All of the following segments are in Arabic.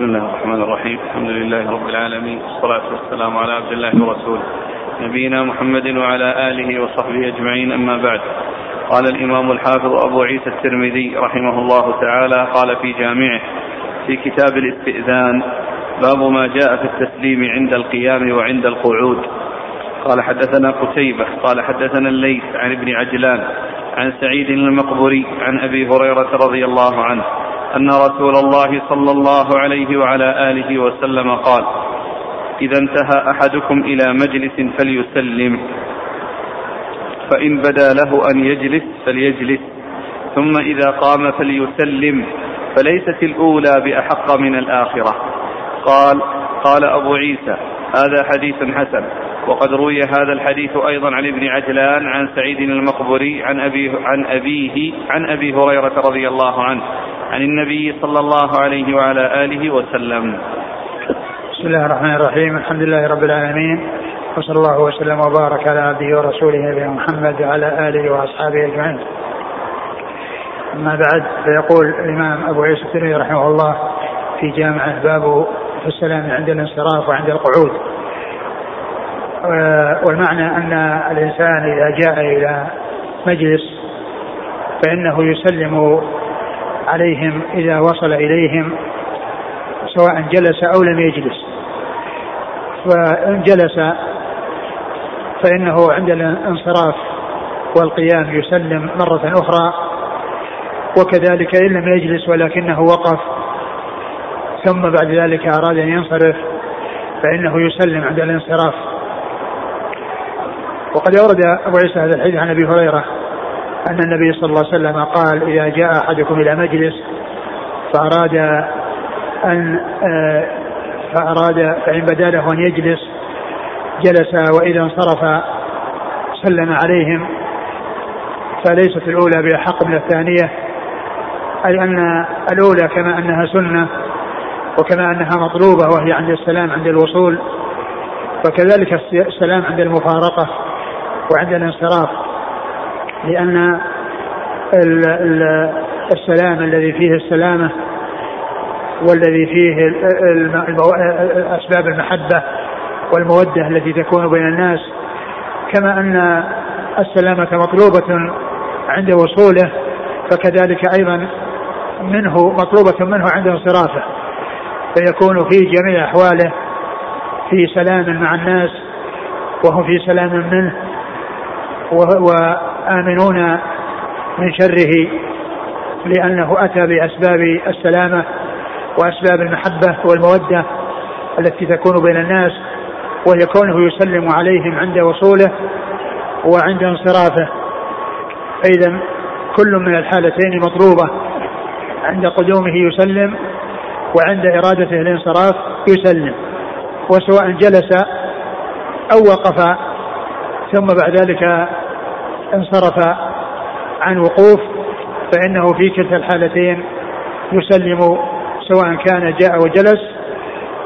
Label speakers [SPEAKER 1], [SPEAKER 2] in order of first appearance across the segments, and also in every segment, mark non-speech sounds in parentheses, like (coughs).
[SPEAKER 1] بسم الله الرحمن الرحيم. الحمد لله رب العالمين. والصلاة والسلام على عبد الله ورسوله. نبينا محمد وعلى آله وصحبه أجمعين. أما بعد. قال الإمام الحافظ أبو عيسى الترمذي رحمه الله تعالى قال في جامعه في كتاب الإستئذان باب ما جاء في التسليم عند القيام وعند القعود. قال حدثنا قتيبة قال حدثنا الليث عن ابن عجلان عن سعيد المقبري عن أبي هريرة رضي الله عنه. أن رسول الله صلى الله عليه وعلى آله وسلم قال إذا انتهى أحدكم إلى مجلس فليسلم. فإن بدا له أن يجلس فليجلس. ثم إذا قام فليسلم. فليست الأولى بأحق من الآخرة. قال قال أبو عيسى هذا حديث حسن. وقد روي هذا الحديث أيضا عن ابن عجلان عن سعيد المقبري عن أبي عن أبيه عن أبي هريرة رضي الله عنه. عن النبي صلى الله عليه وعلى آله وسلم
[SPEAKER 2] بسم الله الرحمن الرحيم الحمد لله رب العالمين وصلى الله وسلم وبارك على عبده ورسوله نبينا محمد وعلى آله وأصحابه أجمعين. أما بعد فيقول الإمام أبو عيسى الترمذي رحمه الله في جامعه باب في السلام عند الانصراف وعند القعود. والمعنى أن الإنسان إذا جاء إلى مجلس فإنه يسلم عليهم إذا وصل إليهم سواء جلس أو لم يجلس. فان جلس فإنه عند الانصراف والقيام يسلم مرة أخرى وكذلك إن لم يجلس ولكنه وقف ثم بعد ذلك أراد أن ينصرف فإنه يسلم عند الانصراف وقد أورد أبو عيسى هذا الحديث عن أبي هريرة أن النبي صلى الله عليه وسلم قال إذا جاء أحدكم إلى مجلس فأراد أن فأراد فإن بدا له أن يجلس جلس وإذا انصرف سلم عليهم. فليست الأولى بأحق من الثانية أي أن الأولى كما أنها سنة وكما أنها مطلوبة وهي عند السلام عند الوصول فكذلك السلام عند المفارقة وعند الانصراف. لأن السلام الذي فيه السلامة والذي فيه أسباب المحبة والمودة التي تكون بين الناس كما أن السلامة مطلوبة عند وصوله فكذلك أيضا منه مطلوبة منه عند انصرافه فيكون في جميع أحواله في سلام مع الناس وهم في سلام منه وآمنون من شره لأنه أتى بأسباب السلامة وأسباب المحبة والمودة التي تكون بين الناس وهي كونه يسلم عليهم عند وصوله وعند انصرافه. فإذا كل من الحالتين مطلوبة. عند قدومه يسلم وعند إرادته الانصراف يسلم. وسواء جلس أو وقف ثم بعد ذلك انصرف عن وقوف فإنه في كلتا الحالتين يسلم سواء كان جاء وجلس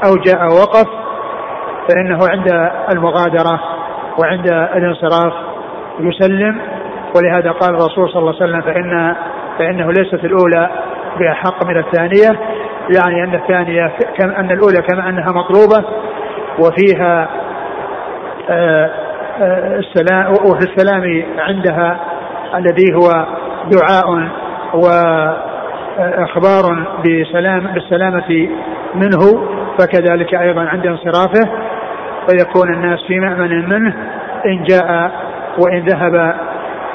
[SPEAKER 2] أو جاء وقف فإنه عند المغادرة وعند الانصراف يسلم. ولهذا قال الرسول صلى الله عليه وسلم فإن فإنه ليست الأولى بأحق من الثانية يعني أن الثانية كما أن الأولى كما أنها مطلوبة وفيها آه، السلام وفي السلام عندها الذي هو دعاء وإخبار بسلام بالسلامة منه فكذلك أيضا عند انصرافه فيكون الناس في مأمن منه إن جاء وإن ذهب.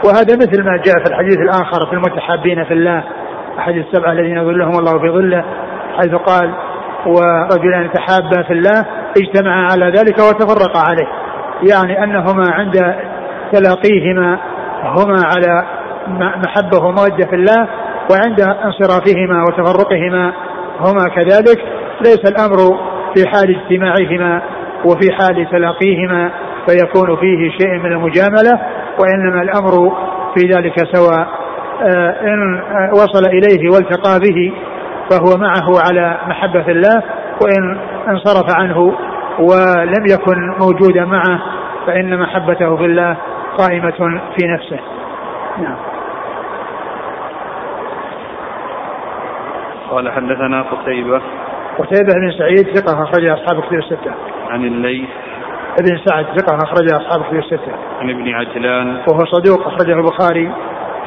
[SPEAKER 2] وهذا مثل ما جاء في الحديث الآخر في المتحابين في الله أحد السبعة الذين يظلهم الله في ظله حيث قال ورجلان تحابا في الله اجتمعا على ذلك وتفرقا عليه. يعني أنهما عند تلاقيهما هما على محبة ومودة في الله وعند انصرافهما وتفرقهما هما كذلك. ليس الأمر في حال اجتماعهما وفي حال تلاقيهما فيكون فيه شيء من المجاملة وإنما الأمر في ذلك سواء آه، إن وصل إليه والتقى به فهو معه على محبة الله وإن انصرف عنه ولم يكن موجودا معه فإن محبته في الله قائمة في نفسه نعم
[SPEAKER 1] قال حدثنا قتيبة
[SPEAKER 2] قتيبة بن سعيد ثقة أخرجها أصحاب كتب الستة.
[SPEAKER 1] عن الليث
[SPEAKER 2] ابن سعد ثقة أخرجها أصحاب كتب الستة.
[SPEAKER 1] عن ابن عجلان
[SPEAKER 2] وهو صدوق أخرجه البخاري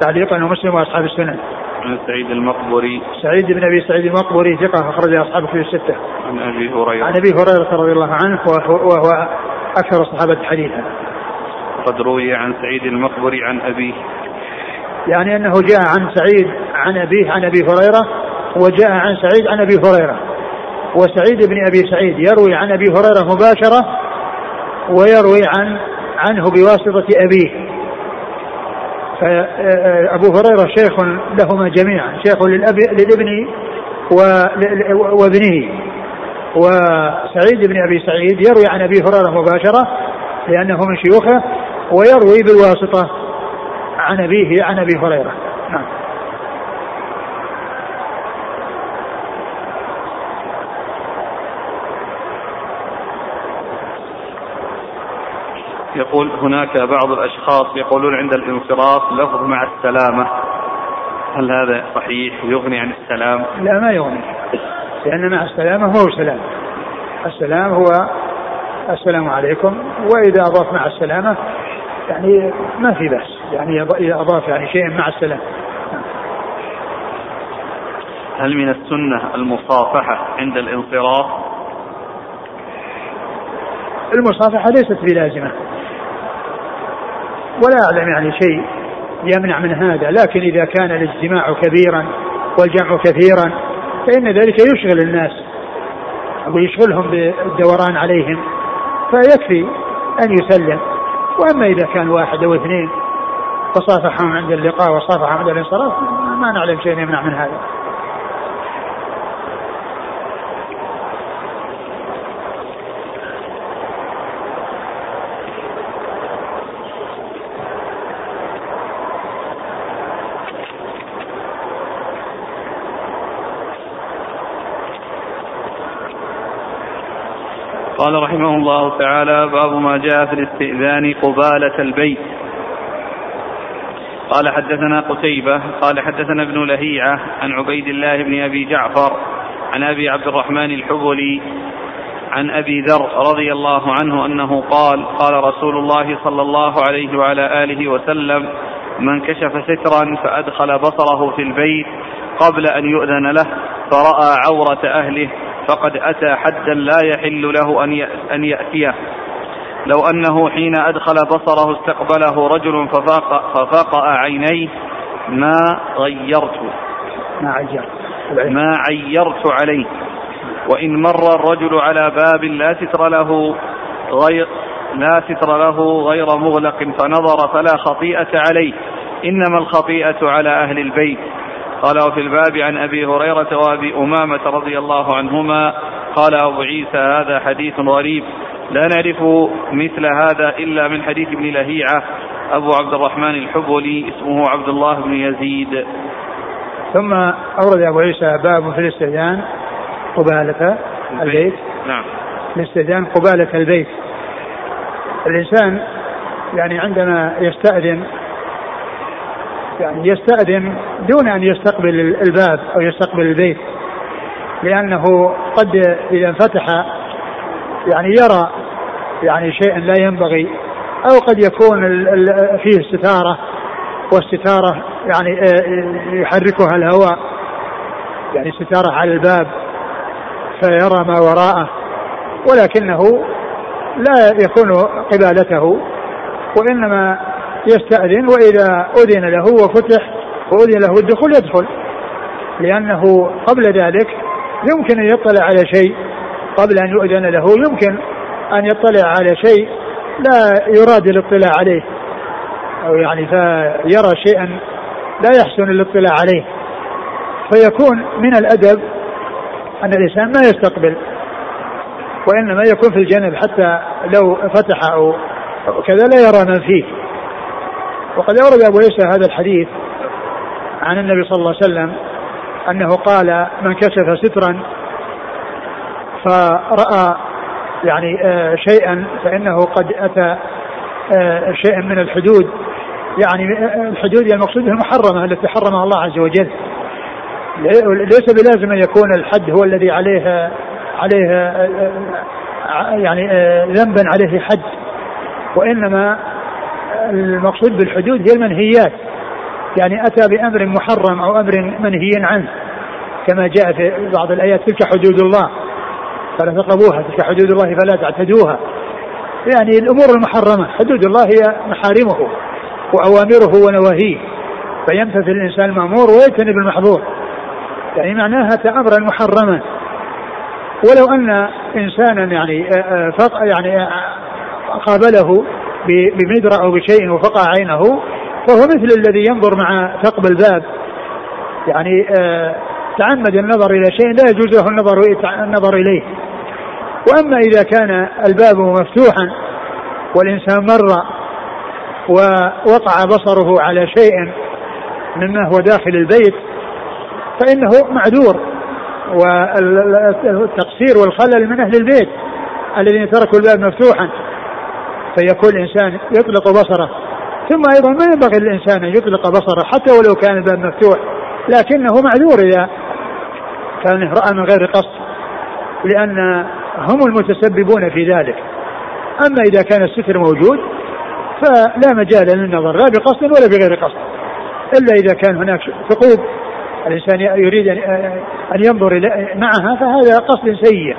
[SPEAKER 2] تعليقا ومسلم وأصحاب السنن.
[SPEAKER 1] عن سعيد المقبري
[SPEAKER 2] سعيد بن أبي سعيد المقبري ثقة أخرجها أصحاب كتب الستة.
[SPEAKER 1] عن أبي هريرة.
[SPEAKER 2] عن أبي هريرة رضي الله عنه وهو, وهو أكثر الصحابة حديثا.
[SPEAKER 1] قد روي عن سعيد المقبري عن أبيه.
[SPEAKER 2] يعني أنه جاء عن سعيد عن أبيه عن أبي هريرة وجاء عن سعيد عن أبي هريرة. وسعيد بن أبي سعيد يروي عن أبي هريرة مباشرة ويروي عن عنه بواسطة أبيه. فأبو هريرة شيخ لهما جميعا شيخ للأب للابن وابنه. وسعيد بن أبي سعيد يروي عن أبي هريرة مباشرة لأنه من شيوخه ويروي بالواسطة عن أبيه عن أبي هريرة. نعم.
[SPEAKER 1] يقول هناك بعض الأشخاص يقولون عند الانصراف لفظ مع السلامة. هل هذا صحيح؟ يغني عن السلام؟
[SPEAKER 2] لا ما يغني. لأن مع السلامة هو سلام. السلام هو السلام عليكم وإذا أضاف مع السلامة يعني ما في بأس. يعني إذا أضاف يعني شيء مع السلام
[SPEAKER 1] هل من السنة المصافحة عند الانصراف؟
[SPEAKER 2] المصافحة ليست بلازمة. ولا أعلم يعني شيء يمنع من هذا لكن إذا كان الاجتماع كبيرا والجمع كثيرا فإن ذلك يشغل الناس ويشغلهم بالدوران عليهم فيكفي أن يسلم. وأما إذا كان واحد أو اثنين فصافحهم عند اللقاء وصافحهم عند الانصراف ما نعلم شيء يمنع من هذا.
[SPEAKER 1] قال رحمه الله تعالى باب ما جاء في الاستئذان قبالة البيت. قال حدثنا قتيبة قال حدثنا ابن لهيعة عن عبيد الله بن أبي جعفر عن أبي عبد الرحمن الحبلي عن أبي ذر رضي الله عنه أنه قال قال رسول الله صلى الله عليه وعلى آله وسلم من كشف سترا فأدخل بصره في البيت قبل أن يؤذن له فرأى عورة أهله فقد أتى حدا لا يحل له أن يأتيه. لو أنه حين أدخل بصره استقبله رجل ففاق ففاقأ عينيه ما غيرت.
[SPEAKER 2] ما عيرت.
[SPEAKER 1] ما عيرت عليه. وإن مر الرجل على باب لا ستر له غير لا ستر له غير مغلق فنظر فلا خطيئة عليه. إنما الخطيئة على أهل البيت. قال وفي الباب عن أبي هريرة وأبي أمامة رضي الله عنهما قال أبو عيسى هذا حديث غريب. لا نعرف مثل هذا إلا من حديث ابن لهيعة. أبو عبد الرحمن الحبلي اسمه عبد الله بن يزيد.
[SPEAKER 2] ثم أورد أبو عيسى باب في الاستئذان قبالة البيت.
[SPEAKER 1] نعم.
[SPEAKER 2] الاستئذان قبالة البيت. الإنسان يعني عندما يستأذن يعني يستأذن دون أن يستقبل الباب أو يستقبل البيت لأنه قد إذا انفتح يعني يرى يعني شيئا لا ينبغي أو قد يكون فيه ستارة والستارة يعني آه، يحركها الهواء يعني ستارة على الباب فيرى ما وراءه ولكنه لا يكون قبالته وإنما يستأذن وإذا أذن له وفتح وأذن له الدخول يدخل. لأنه قبل ذلك يمكن أن يطلع على شيء. قبل أن يؤذن له يمكن أن يطلع على شيء لا يراد الاطلاع عليه. أو يعني فيرى شيئا لا يحسن الاطلاع عليه. فيكون من الأدب أن الإنسان ما يستقبل وإنما يكون في الجنب حتى لو فتح أو كذا لا يرى من فيه. وقد أورد أبو عيسى هذا الحديث عن النبي صلى الله عليه وسلم أنه قال من كشف سترا فرأى يعني آه، شيئا فإنه قد أتى آه، شيئا من الحدود. يعني آه، الحدود المقصود المحرمة التي حرمها الله عز وجل. ليس بلازم أن يكون الحد هو الذي عليه عليه يعني ذنبا عليه حد. وإنما المقصود بالحدود هي المنهيات. يعني أتى بأمر محرم أو أمر منهي عنه كما جاء في بعض الآيات تلك حدود الله فلا تقربوها تلك حدود الله فلا تعتدوها. يعني الأمور المحرمة حدود الله هي محارمه وأوامره ونواهيه فيمتثل الإنسان المأمور ويجتنب المحظور. يعني معناها امرا محرما. ولو أن إنسانا يعني آه، آه، يعني آه، قابله بمدرع أو بشيء وفقع عينه فهو مثل الذي ينظر مع ثقب الباب. يعني تعمد النظر إلى شيء لا يجوز له النظر النظر إليه. وأما إذا كان الباب مفتوحا والإنسان مر ووقع بصره على شيء مما هو داخل البيت فإنه معذور. والتقصير والخلل من أهل البيت الذين تركوا الباب مفتوحا. فيكون الإنسان يطلق بصره. ثم أيضا ما ينبغي للإنسان أن يطلق بصره حتى ولو كان الباب مفتوح لكنه معذور إذا كان رأى من غير قصد لأن هم المتسببون في ذلك. أما إذا كان الستر موجود فلا مجال للنظر لا بقصد ولا بغير قصد. إلا إذا كان هناك ثقوب الإنسان يريد ان ينظر معها فهذا قصد سيء.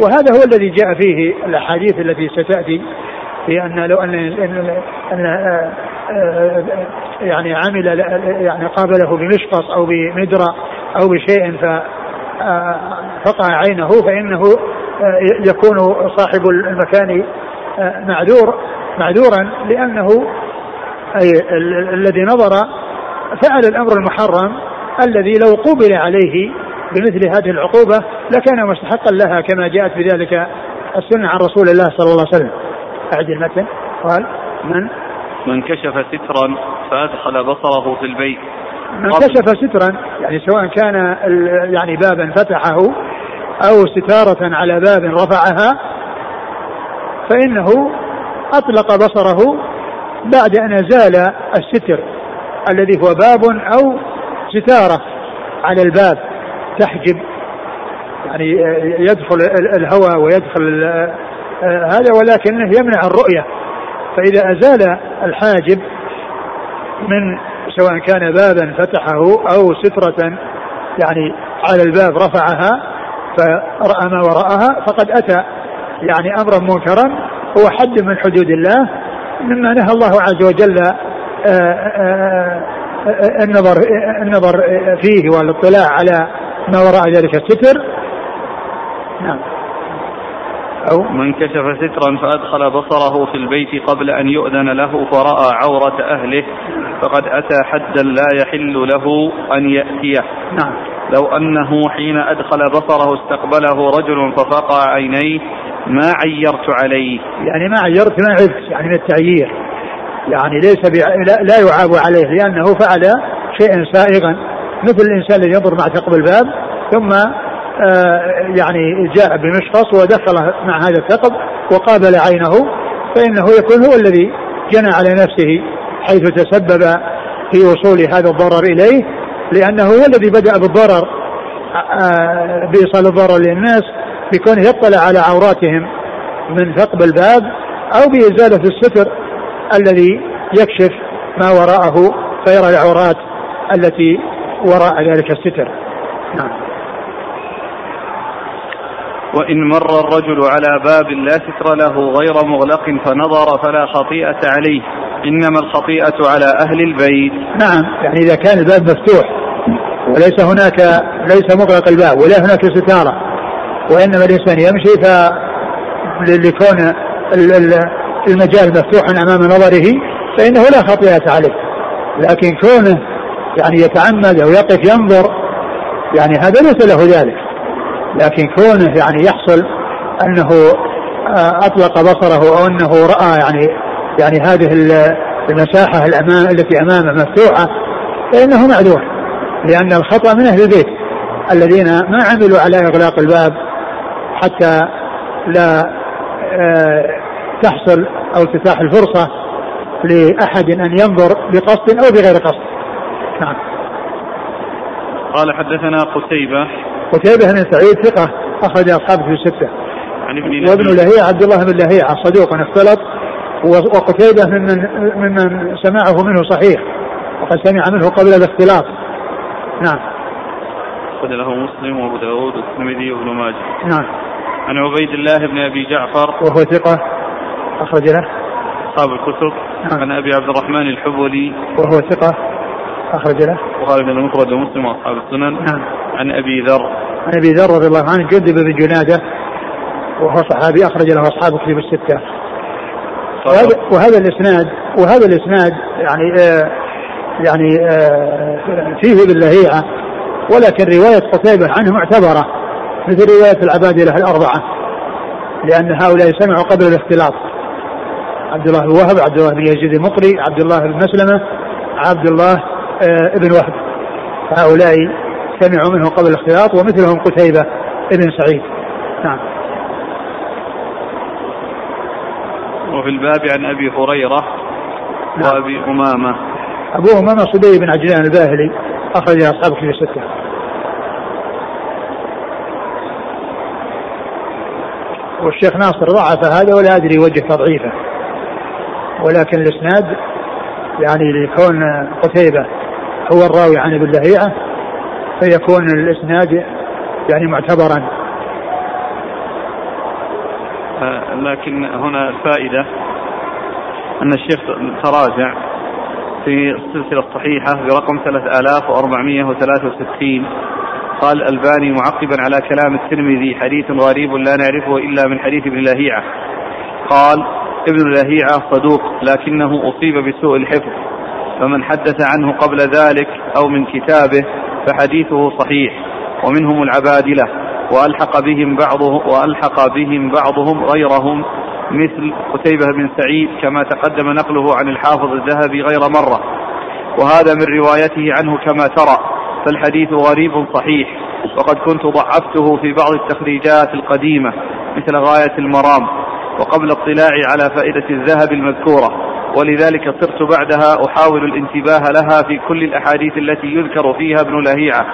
[SPEAKER 2] وهذا هو الذي جاء فيه الأحاديث التي ستأتي في أن لو ان ان, يعني عمل يعني قابله بمشقص أو بمدرة أو بشيء فقع عينه فإنه يكون صاحب المكان معذور معذورا لأنه أي الذي نظر فعل الأمر المحرم الذي لو قوبل عليه بمثل هذه العقوبة لكان مستحقا لها كما جاءت بذلك السنة عن رسول الله صلى الله عليه وسلم. أعد المتن قال من؟
[SPEAKER 1] من كشف سترا فأدخل بصره في البيت.
[SPEAKER 2] من كشف سترا يعني سواء كان يعني بابا فتحه أو ستارة على باب رفعها فإنه أطلق بصره بعد أن زال الستر الذي هو باب أو ستارة على الباب. تحجب يعني يدخل الهواء ويدخل هذا ولكنه يمنع الرؤية. فإذا أزال الحاجب من سواء كان بابا فتحه أو سترة يعني على الباب رفعها فرأى ما وراءها فقد أتى يعني أمرا منكرا هو حد من حدود الله مما نهى الله عز وجل النظر النظر فيه والاطلاع على ما وراء ذلك الستر؟
[SPEAKER 1] نعم. أو من كشف سترا فأدخل بصره في البيت قبل أن يؤذن له فرأى عورة أهله فقد أتى حدا لا يحل له أن يأتيه.
[SPEAKER 2] نعم.
[SPEAKER 1] لو أنه حين أدخل بصره استقبله رجل ففقع عينيه ما عيرت عليه.
[SPEAKER 2] يعني ما عيرت ما عرفت يعني من التعيير. يعني ليس لا يعاب عليه لأنه فعل شيئا سائغا. مثل الإنسان الذي ينظر مع ثقب الباب ثم آه يعني جاء بمشخص ودخل مع هذا الثقب وقابل عينه فإنه يكون هو الذي جنى على نفسه حيث تسبب في وصول هذا الضرر إليه لأنه هو الذي بدأ بالضرر آه بإيصال الضرر للناس بكونه يطلع على عوراتهم من ثقب الباب أو بإزالة الستر الذي يكشف ما وراءه فيرى العورات التي وراء ذلك الستر. نعم.
[SPEAKER 1] وإن مر الرجل على باب لا ستر له غير مغلق فنظر فلا خطيئة عليه. إنما الخطيئة على أهل البيت.
[SPEAKER 2] نعم. يعني إذا كان الباب مفتوح وليس هناك ليس مغلق الباب ولا هناك ستارة وإنما الإنسان يمشي ف لكون المجال مفتوح أمام نظره فإنه لا خطيئة عليه. لكن كونه يعني يتعمد أو يقف ينظر يعني هذا ليس له ذلك لكن كونه يعني يحصل أنه آه، أطلق بصره أو أنه رأى يعني يعني هذه المساحة الأمام التي أمامه مفتوحة فإنه معذور لأن الخطأ من أهل البيت الذين ما عملوا على إغلاق الباب حتى لا آه، تحصل أو تتاح الفرصة لأحد أن ينظر بقصد أو بغير قصد. نعم.
[SPEAKER 1] قال حدثنا قتيبة.
[SPEAKER 2] قتيبة بن سعيد ثقة أخرج أصحابه في الستة.
[SPEAKER 1] عن ابن
[SPEAKER 2] وابن لهيعة عبد الله بن لهيعة صدوق اختلط وقتيبة ممن ممن سمعه منه صحيح وقد سمع منه قبل الاختلاط. نعم.
[SPEAKER 1] أخرج له مسلم وأبو داود والترمذي وابن ماجه.
[SPEAKER 2] نعم.
[SPEAKER 1] عن عبيد الله بن أبي جعفر.
[SPEAKER 2] وهو ثقة أخرج له.
[SPEAKER 1] أصحاب الكتب.
[SPEAKER 2] نعم.
[SPEAKER 1] عن أبي عبد الرحمن الحبولي.
[SPEAKER 2] وهو ثقة أخرج له.
[SPEAKER 1] وقال بن المفرد ومسلم وأصحاب السنن.
[SPEAKER 2] نعم.
[SPEAKER 1] عن أبي ذر.
[SPEAKER 2] عن أبي ذر رضي الله عنه جندب بن جنادة وهو صحابي أخرج له أصحاب كتب الستة. وهذا, وهذا الإسناد وهذا الإسناد يعني آه يعني آه فيه باللهيعة ولكن رواية قتيبة عنه معتبرة مثل رواية العبادلة الأربعة لأن هؤلاء سمعوا قبل الاختلاط. عبد الله بن وهب عبد الله بن يزيد المقري عبد الله بن مسلمة عبد الله ابن وهب. هؤلاء سمعوا منه قبل الاختلاط ومثلهم قتيبة ابن سعيد. نعم.
[SPEAKER 1] وفي الباب عن أبي هريرة نعم. وأبي أمامة.
[SPEAKER 2] أبو أمامة صدي بن عجلان الباهلي أخرج أصحاب في الستة. والشيخ ناصر ضعف هذا ولا أدري وجه تضعيفه. ولكن الإسناد يعني لكون قتيبة هو الراوي عن ابن لهيعة فيكون الإسناد يعني معتبرا.
[SPEAKER 1] آه، لكن هنا الفائدة أن الشيخ تراجع في السلسلة الصحيحة برقم 3463 قال الألباني معقبا على كلام الترمذي حديث غريب لا نعرفه إلا من حديث ابن لهيعة. قال ابن لهيعة صدوق لكنه أصيب بسوء الحفظ. فمن حدث عنه قبل ذلك أو من كتابه فحديثه صحيح ومنهم العبادلة وألحق بهم بعضهم وألحق بهم بعضهم غيرهم مثل قتيبة بن سعيد كما تقدم نقله عن الحافظ الذهبي غير مرة. وهذا من روايته عنه كما ترى فالحديث غريب صحيح وقد كنت ضعفته في بعض التخريجات القديمة مثل غاية المرام وقبل اطلاعي على فائدة الذهب المذكورة. ولذلك صرت بعدها أحاول الانتباه لها في كل الأحاديث التي يذكر فيها ابن لهيعة.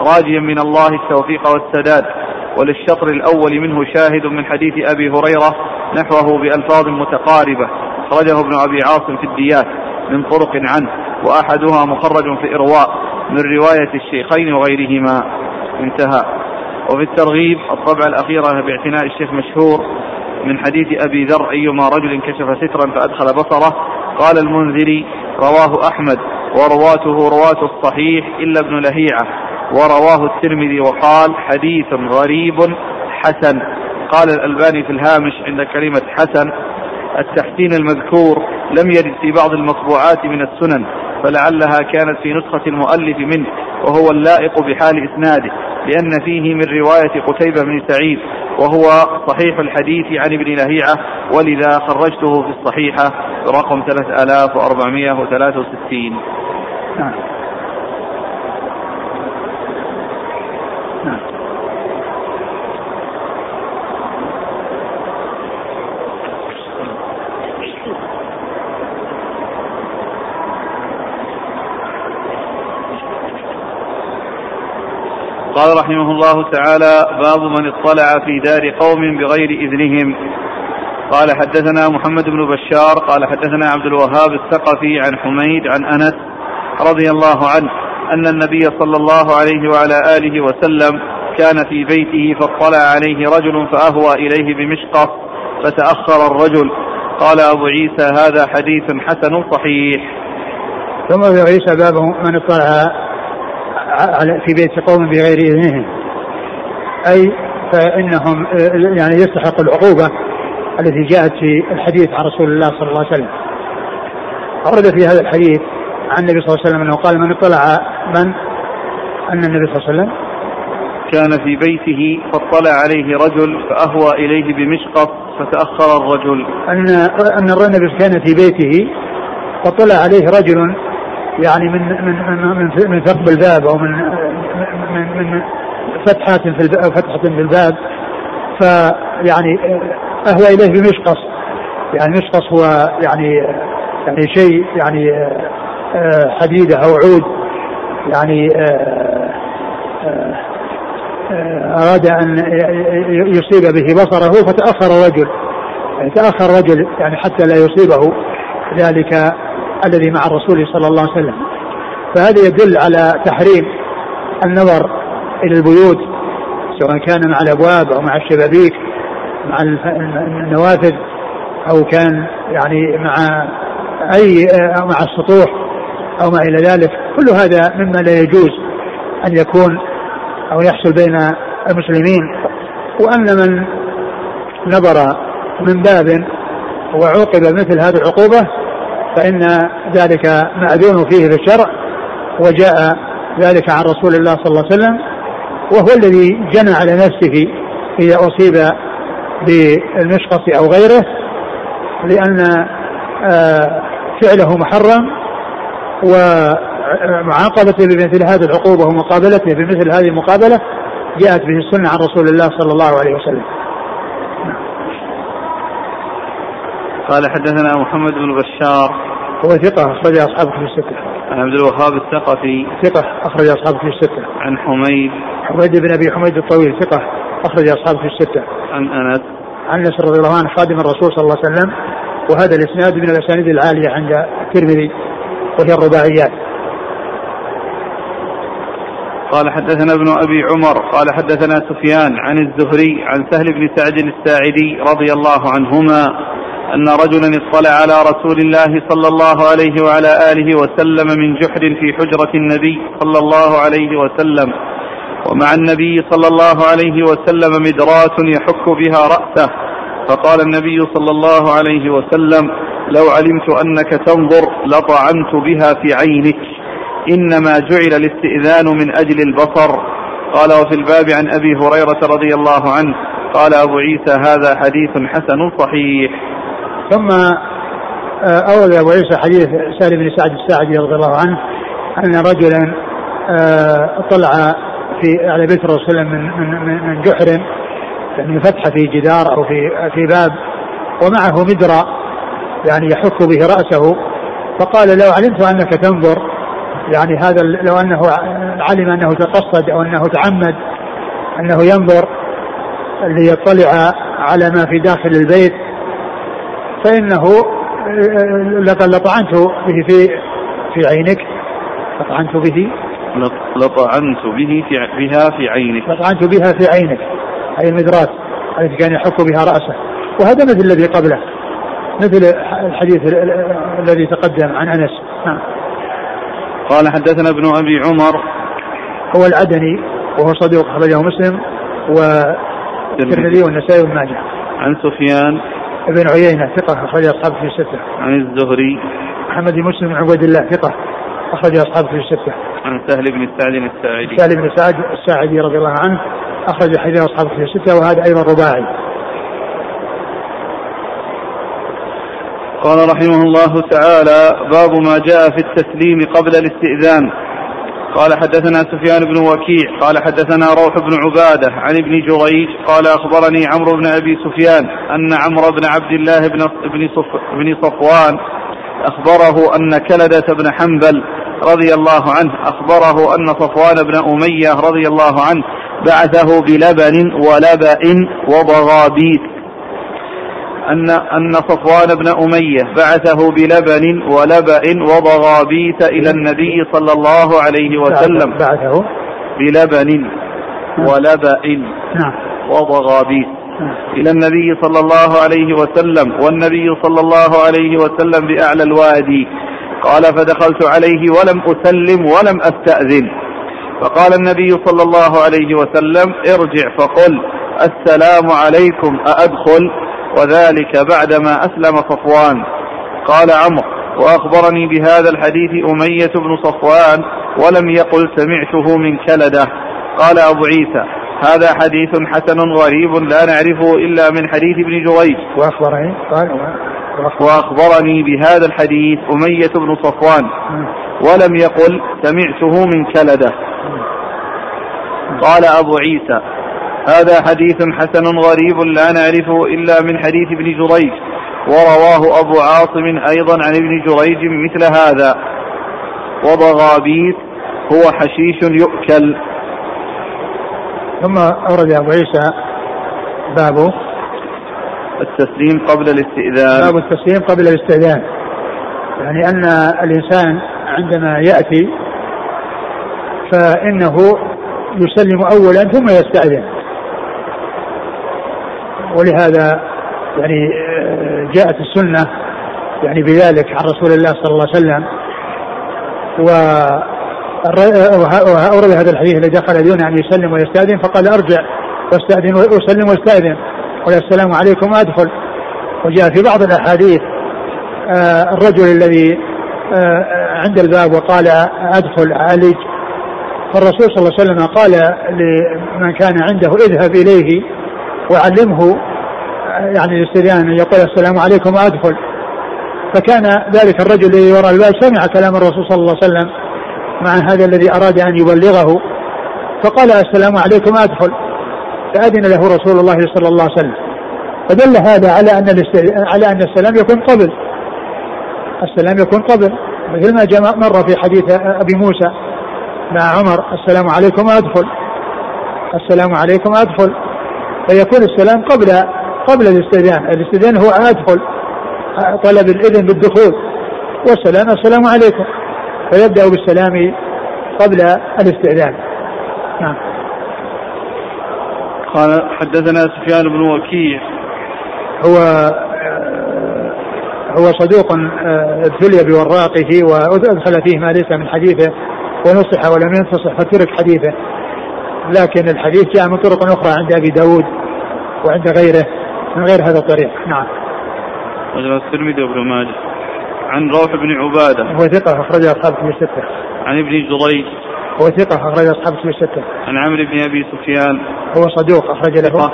[SPEAKER 1] راجيا من الله التوفيق والسداد وللشطر الأول منه شاهد من حديث أبي هريرة نحوه بألفاظ متقاربة أخرجه ابن أبي عاصم في الديات من طرق عنه وأحدها مخرج في إرواء من رواية الشيخين وغيرهما. انتهى. وفي الترغيب الطبعة الأخيرة باعتناء الشيخ مشهور من حديث أبي ذر أيما رجل كشف سترا فأدخل بصره. قال المنذري رواه أحمد ورواته رواة الصحيح إلا ابن لهيعة ورواه الترمذي وقال حديث غريب حسن. قال الألباني في الهامش عند كلمة حسن التحسين المذكور لم يرد في بعض المطبوعات من السنن فلعلها كانت في نسخة المؤلف منه. وهو اللائق بحال إسناده لأن فيه من رواية قتيبة بن سعيد وهو صحيح الحديث عن ابن لهيعة ولذا خرجته في الصحيحة رقم 3463 نعم. قال رحمه الله تعالى باب من اطلع في دار قوم بغير إذنهم. قال حدثنا محمد بن بشار قال حدثنا عبد الوهاب الثقفي عن حميد عن أنس رضي الله عنه أن النبي صلى الله عليه وعلى آله وسلم كان في بيته فاطلع عليه رجل فأهوى إليه بمشقة فتأخر الرجل. قال أبو عيسى هذا حديث حسن صحيح.
[SPEAKER 2] ثم أبو عيسى باب من اطلع في بيت قوم بغير إذنهم. أي فإنهم يعني يستحق العقوبة التي جاءت في الحديث عن رسول الله صلى الله عليه وسلم. ورد في هذا الحديث عن النبي صلى الله عليه وسلم أنه قال من اطلع من؟ أن النبي صلى الله عليه وسلم
[SPEAKER 1] كان في بيته فاطلع عليه رجل فأهوى إليه بمشقط فتأخر الرجل.
[SPEAKER 2] أن أن النبي كان في بيته فطلع عليه رجل يعني من من من من ثقب الباب أو من من من فتحات في الباب أو فتحة في الباب. فيعني أهوى إليه بمشقص. يعني مشقص هو يعني يعني شيء يعني حديدة أو عود. يعني أراد أن يصيب به بصره فتأخر رجل. يعني تأخر رجل يعني حتى لا يصيبه. ذلك الذي مع الرسول صلى الله عليه وسلم. فهذا يدل على تحريم النظر إلى البيوت سواء كان مع الأبواب أو مع الشبابيك مع النوافذ أو كان يعني مع أي أو مع السطوح أو ما إلى ذلك. كل هذا مما لا يجوز أن يكون أو يحصل بين المسلمين. وأن من نظر من باب وعوقب مثل هذه العقوبة فإن ذلك مأذون فيه في الشرع وجاء ذلك عن رسول الله صلى الله عليه وسلم وهو الذي جنى على نفسه إذا أصيب بالمشقص أو غيره لأن آه، فعله محرم ومعاقبته بمثل هذه العقوبة ومقابلته بمثل هذه المقابلة جاءت به السنة عن رسول الله صلى الله عليه وسلم.
[SPEAKER 1] قال حدثنا محمد بن بشار
[SPEAKER 2] هو ثقة أخرج أصحابه في الستة.
[SPEAKER 1] عن عبد الوهاب الثقفي
[SPEAKER 2] ثقة أخرج أصحابه في الستة.
[SPEAKER 1] عن حميد
[SPEAKER 2] حميد بن أبي حميد الطويل ثقة أخرج أصحابه في الستة.
[SPEAKER 1] عن أنس
[SPEAKER 2] عن أنس رضي الله عنه خادم الرسول صلى الله عليه وسلم وهذا الإسناد من الأسانيد العالية عند الترمذي وهي الرباعيات.
[SPEAKER 1] قال حدثنا ابن أبي عمر قال حدثنا سفيان عن الزهري عن سهل بن سعد الساعدي رضي الله عنهما أن رجلا اطلع على رسول الله صلى الله عليه وعلى آله وسلم من جحر في حجرة النبي صلى الله عليه وسلم. ومع النبي صلى الله عليه وسلم مدرات يحك بها رأسه. فقال النبي صلى الله عليه وسلم لو علمت أنك تنظر لطعنت بها في عينك. إنما جعل الاستئذان من أجل البصر. قال وفي الباب عن أبي هريرة رضي الله عنه. قال أبو عيسى هذا حديث حسن صحيح.
[SPEAKER 2] ثم آه، أورد أبو عيسى حديث سالم بن سعد الساعدي رضي الله عنه أن رجلا آه، طلع في على بيت الرسول صلى الله عليه وسلم من من من جحر يعني فتحه في جدار أو في في باب ومعه مدرى يعني يحك به رأسه. فقال لو علمت أنك تنظر؟ يعني هذا لو أنه علم أنه تقصد أو أنه تعمد أنه ينظر ليطلع على ما في داخل البيت فإنه لقد لطعنت به في في عينك. لطعنت به.
[SPEAKER 1] لطعنت به في بها في عينك.
[SPEAKER 2] لطعنت بها في عينك. أي المدرات التي كان يحك بها رأسه. وهذا مثل الذي قبله. مثل الحديث الذي تقدم عن أنس. نعم.
[SPEAKER 1] قال حدثنا ابن أبي عمر.
[SPEAKER 2] هو العدني وهو صديق أخرجه مسلم والترمذي والنسائي وابن ماجه
[SPEAKER 1] عن سفيان.
[SPEAKER 2] ابن عيينة ثقة أخرج أصحابه في الستة
[SPEAKER 1] عن الزهري
[SPEAKER 2] محمد بن مسلم بن عبيد الله ثقة أخرج أصحابه في الستة.
[SPEAKER 1] عن سهل بن سعد الساعدي.
[SPEAKER 2] سهل بن سعد الساعدي رضي الله عنه أخرج حديث أصحابه في الستة وهذا أيضا رباعي.
[SPEAKER 1] قال رحمه الله تعالى باب ما جاء في التسليم قبل الاستئذان قال حدثنا سفيان بن وكيع قال حدثنا روح بن عبادة عن ابن جريج قال أخبرني عمرو بن أبي سفيان أن عمرو بن عبد الله بن بن صفوان أخبره أن كلدة بن حنبل رضي الله عنه أخبره أن صفوان بن أمية رضي الله عنه بعثه بلبن ولبأ وضغابيت. أن أن صفوان بن أمية بعثه بلبن ولبأ وضغابيت إلى النبي صلى الله عليه وسلم.
[SPEAKER 2] بعثه.
[SPEAKER 1] بلبن ولبأ نعم. وضغابيت إلى النبي صلى الله عليه وسلم والنبي صلى الله عليه وسلم بأعلى الوادي. قال فدخلت عليه ولم أسلم ولم أستأذن. فقال النبي صلى الله عليه وسلم ارجع. فقل السلام عليكم أأدخل؟ وذلك بعدما أسلم صفوان. قال عمرو وأخبرني بهذا الحديث أمية بن صفوان ولم يقل سمعته من كلدة. قال أبو عيسى هذا حديث حسن غريب لا نعرفه إلا من حديث ابن جريج.
[SPEAKER 2] وأخبرني قال
[SPEAKER 1] وأخبرني بهذا الحديث أمية بن صفوان ولم يقل سمعته من كلدة. قال أبو عيسى هذا حديث حسن غريب لا نعرفه إلا من حديث ابن جريج ورواه أبو عاصم أيضا عن ابن جريج مثل هذا وضغابيث هو حشيش يؤكل.
[SPEAKER 2] ثم أورد أبو عيسى باب
[SPEAKER 1] التسليم قبل الاستئذان.
[SPEAKER 2] باب التسليم قبل الاستئذان. يعني أن الإنسان عندما يأتي فإنه يسلم أولا ثم يستأذن. ولهذا يعني آه، جاءت السنة يعني بذلك عن رسول الله صلى الله عليه وسلم. و وأورد هذا الحديث الذي دخل دون أن يسلم ويستأذن فقال أرجع واستأذن وأسلم واستأذن. قال السلام عليكم أدخل وجاء في بعض الأحاديث آه، الرجل الذي آه، عند الباب وقال أدخل أعالج. فالرسول صلى الله عليه وسلم قال لمن كان عنده اذهب إليه. وعلمه يعني الاستئذان يقول السلام عليكم أدخل فكان ذلك الرجل الذي وراء الباب سمع كلام الرسول صلى الله عليه وسلم مع هذا الذي أراد أن يبلغه. فقال السلام عليكم أدخل فأذن له رسول الله صلى الله عليه وسلم. فدل هذا على أن على أن السلام يكون قبل. السلام يكون قبل. مثل ما جاء مر في حديث أبي موسى مع عمر. السلام عليكم أدخل السلام عليكم أدخل فيكون السلام قبل قبل الاستئذان. الاستئذان هو أدخل طلب الإذن بالدخول. والسلام السلام عليكم. فيبدأ بالسلام قبل الاستئذان. نعم.
[SPEAKER 1] قال حدثنا سفيان بن وكيع.
[SPEAKER 2] هو هو صدوق ابتلي بوراقه وأدخل فيه ما ليس من حديثه ونصح ولم ينتصح فترك حديثه. لكن الحديث جاء من طرق أخرى عند أبي داود. وعند غيره من غير هذا الطريق. نعم.
[SPEAKER 1] رجل الترمذي وابن ماجه. عن روح بن عبادة.
[SPEAKER 2] هو ثقة أخرج أصحاب في الستة.
[SPEAKER 1] عن ابن جريج.
[SPEAKER 2] هو ثقة أخرج أصحاب في الستة.
[SPEAKER 1] عن عمرو بن أبي سفيان.
[SPEAKER 2] هو صدوق أخرج له.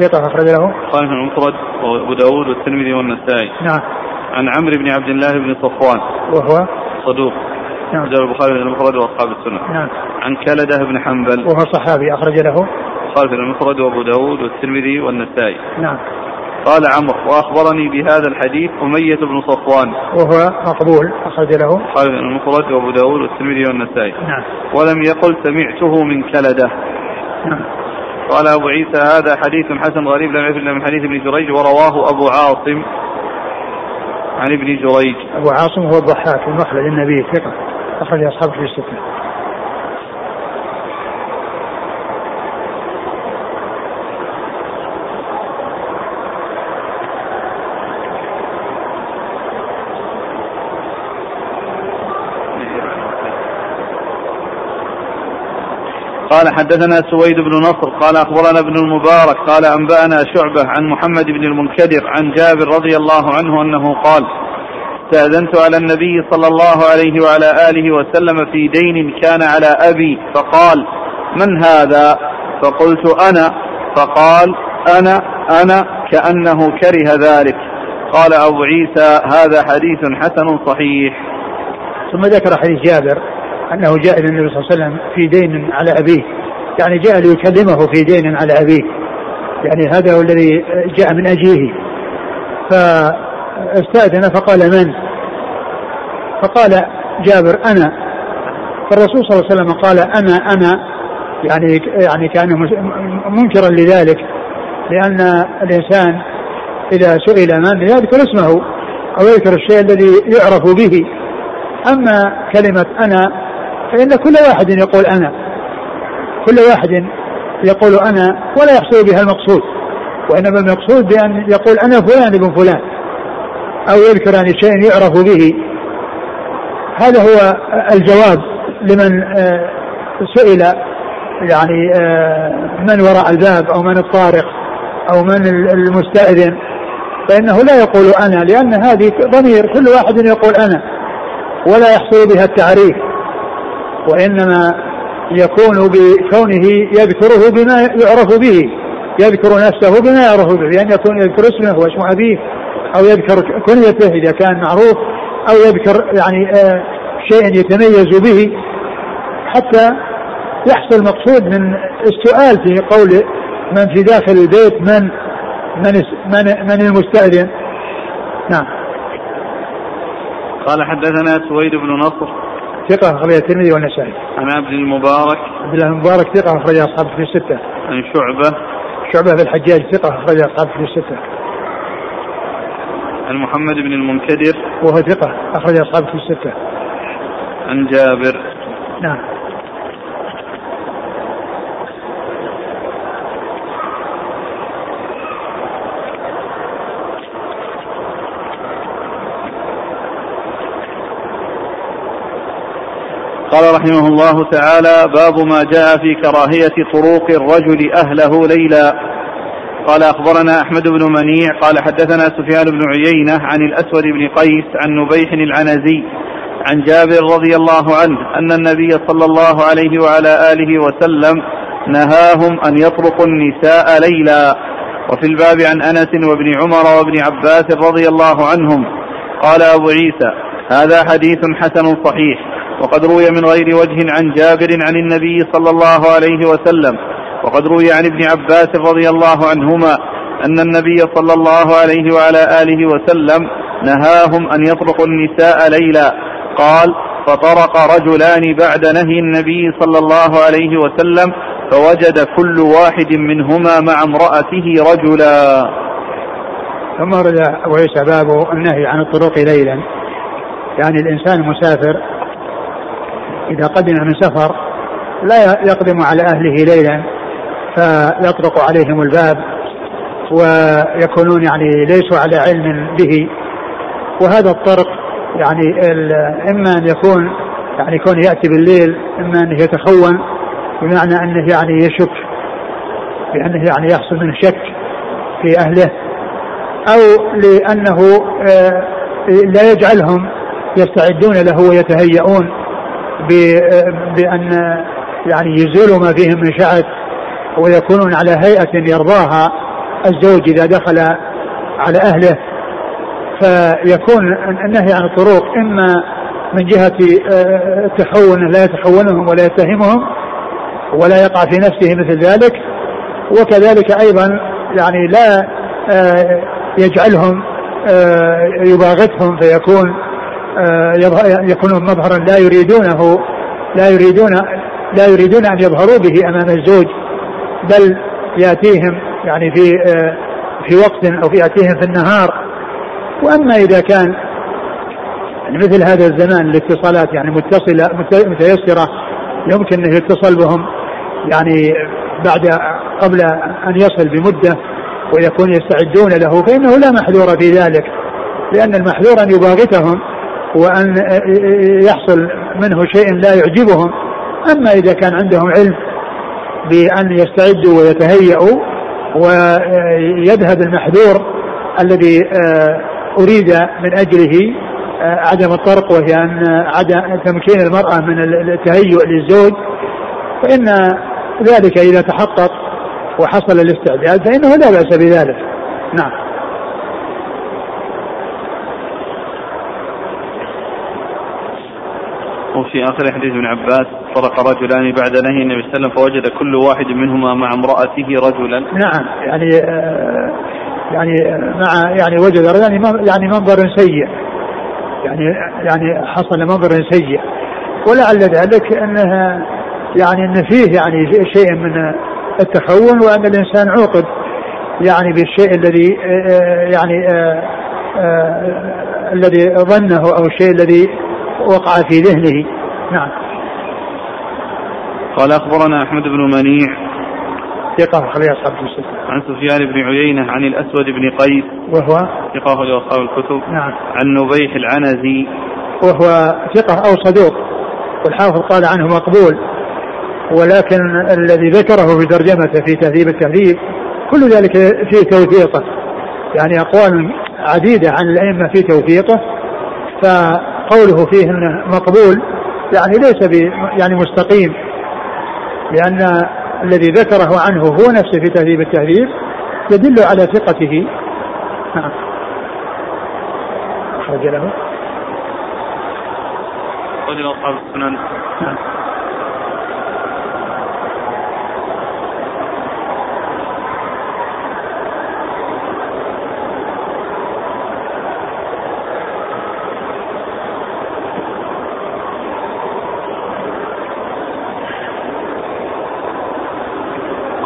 [SPEAKER 2] ثقة. أخرج له.
[SPEAKER 1] قال في المفرد وأبو داود والترمذي والنسائي.
[SPEAKER 2] نعم.
[SPEAKER 1] عن عمرو بن عبد الله بن صفوان.
[SPEAKER 2] وهو؟
[SPEAKER 1] صدوق.
[SPEAKER 2] نعم.
[SPEAKER 1] البخاري في المفرد وأصحاب السنة.
[SPEAKER 2] نعم.
[SPEAKER 1] عن كلدة بن حنبل.
[SPEAKER 2] وهو صحابي أخرج له.
[SPEAKER 1] قال في المفرد وأبو داود والترمذي والنسائي.
[SPEAKER 2] نعم.
[SPEAKER 1] قال عمرو وأخبرني بهذا الحديث أمية بن صفوان.
[SPEAKER 2] وهو مقبول أخرج له.
[SPEAKER 1] قال في المفرد وأبو داود والترمذي والنسائي.
[SPEAKER 2] نعم.
[SPEAKER 1] ولم يقل سمعته من كلدة.
[SPEAKER 2] نعم.
[SPEAKER 1] قال أبو عيسى هذا حديث حسن غريب لم يفل من حديث ابن جريج ورواه أبو عاصم عن ابن جريج.
[SPEAKER 2] أبو عاصم هو الضحاك المخلد النبي ثقة. أخرج اصحابه في السته
[SPEAKER 1] قال حدثنا سويد بن نصر قال أخبرنا ابن المبارك قال أنبأنا شعبة عن محمد بن المنكدر عن جابر رضي الله عنه أنه قال استأذنت على النبي صلى الله عليه وعلى آله وسلم في دين كان على أبي فقال من هذا؟ فقلت أنا. فقال أنا أنا. كأنه كره ذلك. قال أبو عيسى هذا حديث حسن صحيح.
[SPEAKER 2] ثم ذكر حديث جابر. أنه جاء إلى النبي صلى الله عليه وسلم في دين على أبيه. يعني جاء ليكلمه في دين على أبيه. يعني هذا هو الذي جاء من اجيه فاستأذن فقال من؟ فقال جابر أنا. فالرسول صلى الله عليه وسلم قال أنا أنا يعني يعني كان منكرا لذلك لأن الإنسان إذا سئل من يذكر اسمه أو يذكر الشيء الذي يعرف به. أما كلمة أنا فإن كل واحد يقول أنا. كل واحد يقول أنا ولا يحصل بها المقصود. وإنما المقصود بأن يقول أنا فلان ابن فلان. أو يذكر عن شيء يعرف به. هذا هو الجواب لمن آه، سئل يعني آه، من وراء الباب أو من الطارق أو من المستأذن. فإنه لا يقول أنا لأن هذه ضمير. كل واحد يقول أنا. ولا يحصل بها التعريف. وإنما يكون بكونه يذكره بما يعرف به يذكر نفسه بما يعرف به بأن يكون يذكر اسمه واسم أبيه أو يذكر كنيته إذا كان معروف أو يذكر يعني آه شيء يتميز به. حتى يحصل مقصود من السؤال في قول من في داخل البيت من من من, من المستأذن؟ نعم.
[SPEAKER 1] قال حدثنا سويد بن نصر.
[SPEAKER 2] ثقة أخرج الترمذي والنسائي.
[SPEAKER 1] عن عبد المبارك.
[SPEAKER 2] عبد الله المبارك ثقة أخرج أصحابه في الستة.
[SPEAKER 1] عن شعبة.
[SPEAKER 2] شعبة بن الحجاج ثقة أخرج أصحاب في الستة.
[SPEAKER 1] عن محمد بن المنكدر.
[SPEAKER 2] وهو ثقة أخرج أصحاب في الستة.
[SPEAKER 1] عن جابر.
[SPEAKER 2] نعم.
[SPEAKER 1] قال رحمه الله تعالى باب ما جاء في كراهية طروق الرجل أهله ليلا. قال أخبرنا أحمد بن منيع قال حدثنا سفيان بن عيينة عن الأسود بن قيس عن نبيح العنزي عن جابر رضي الله عنه أن النبي صلى الله عليه وعلى آله وسلم نهاهم أن يطرقوا النساء ليلا. وفي الباب عن أنس وابن عمر وابن عباس رضي الله عنهم قال أبو عيسى هذا حديث حسن صحيح. وقد روي من غير وجه عن جابر عن النبي صلى الله عليه وسلم وقد روي عن ابن عباس رضي الله عنهما أن النبي صلى الله عليه وعلى آله وسلم نهاهم أن يطرقوا النساء ليلا. قال فطرق رجلان بعد نهي النبي صلى الله عليه وسلم فوجد كل واحد منهما مع امرأته رجلا.
[SPEAKER 2] ثم أبو عيسى باب النهي عن الطرق ليلا. يعني الإنسان مسافر إذا قدم من سفر لا يقدم على أهله ليلا فيطرق عليهم الباب ويكونون يعني ليسوا على علم به. وهذا الطرق يعني إما أن يكون يعني يكون يأتي بالليل إما أنه يتخون بمعنى أنه يعني يشك بأنه يعني يحصل منه شك في أهله أو لأنه آه، لا يجعلهم يستعدون له ويتهيئون. بأن يعني يزيلوا ما فيهم من شعث ويكونون على هيئة يرضاها الزوج إذا دخل على أهله. فيكون النهي عن الطرق إما من جهة آه، التحون لا يتحونهم ولا يتهمهم ولا يقع في نفسه مثل ذلك وكذلك أيضا يعني لا آه، يجعلهم آه، يباغتهم فيكون آه، يكون مظهرا لا يريدونه لا يريدون لا يريدون أن يظهروا به أمام الزوج بل يأتيهم يعني في آه، في وقت أو في يأتيهم في النهار. وأما إذا كان مثل هذا الزمان الاتصالات يعني متصلة متيسرة يمكن انه يتصل بهم يعني بعد قبل أن يصل بمدة ويكون يستعدون له فإنه لا محذور في ذلك لأن المحذور أن يباغتهم وأن يحصل منه شيء لا يعجبهم. أما إذا كان عندهم علم بأن يستعدوا ويتهيأوا ويذهب المحذور الذي أريد من أجله عدم الطرق وهي أن عدم تمكين المرأة من التهيؤ للزوج فإن ذلك إذا تحقق وحصل الاستعداد فإنه لا بأس بذلك. نعم.
[SPEAKER 1] وفي آخر حديث ابن عباس طرق رجلان بعد نهي النبي صلى الله عليه وسلم فوجد كل واحد منهما مع امرأته رجلا.
[SPEAKER 2] نعم يعني آه يعني مع يعني وجد يعني يعني منظر سيء. يعني يعني حصل منظر سيء. ولعل ذلك أنها يعني أن فيه يعني شيء من التخون وأن الإنسان عوقب يعني بالشيء الذي آه، آه، يعني آه، الذي ظنه أو الشيء الذي وقع في ذهنه. نعم.
[SPEAKER 1] قال أخبرنا أحمد بن منيع.
[SPEAKER 2] ثقة أخرج أصحاب الكتب
[SPEAKER 1] عن سفيان بن عيينة عن الأسود بن قيس.
[SPEAKER 2] وهو؟
[SPEAKER 1] ثقة أخرج أصحاب الكتب.
[SPEAKER 2] نعم.
[SPEAKER 1] عن نبيح العنزي.
[SPEAKER 2] وهو ثقة أو صدوق. والحافظ قال عنه مقبول. ولكن الذي ذكره في ترجمته في تهذيب التهذيب كل ذلك فيه توثيقه. يعني أقوال عديدة عن الأئمة في توثيقه. ف قوله فيه إنه مقبول يعني ليس يعني مستقيم. لأن الذي ذكره عنه هو نفسه في تهذيب التهذيب يدل على ثقته. نعم. أخرج له.
[SPEAKER 1] رجل أصحاب السنن نعم.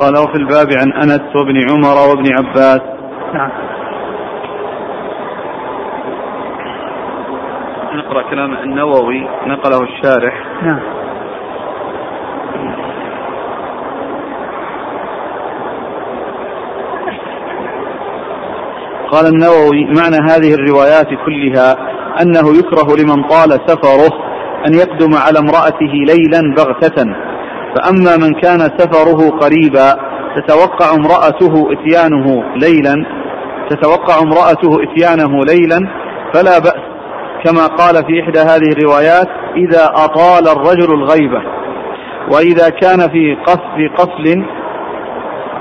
[SPEAKER 1] قال وفي الباب عن أنس وابن عمر وابن عباس.
[SPEAKER 2] نعم.
[SPEAKER 1] نقرأ كلام النووي نقله الشارح.
[SPEAKER 2] نعم.
[SPEAKER 1] قال النووي معنى هذه الروايات كلها أنه يكره لمن طال سفره أن يقدم على امرأته ليلا بغتة. فأما من كان سفره قريبا تتوقع امرأته إتيانه ليلا تتوقع امرأته إتيانه ليلا فلا بأس. كما قال في إحدى هذه الروايات إذا أطال الرجل الغيبة وإذا كان في قصد قفل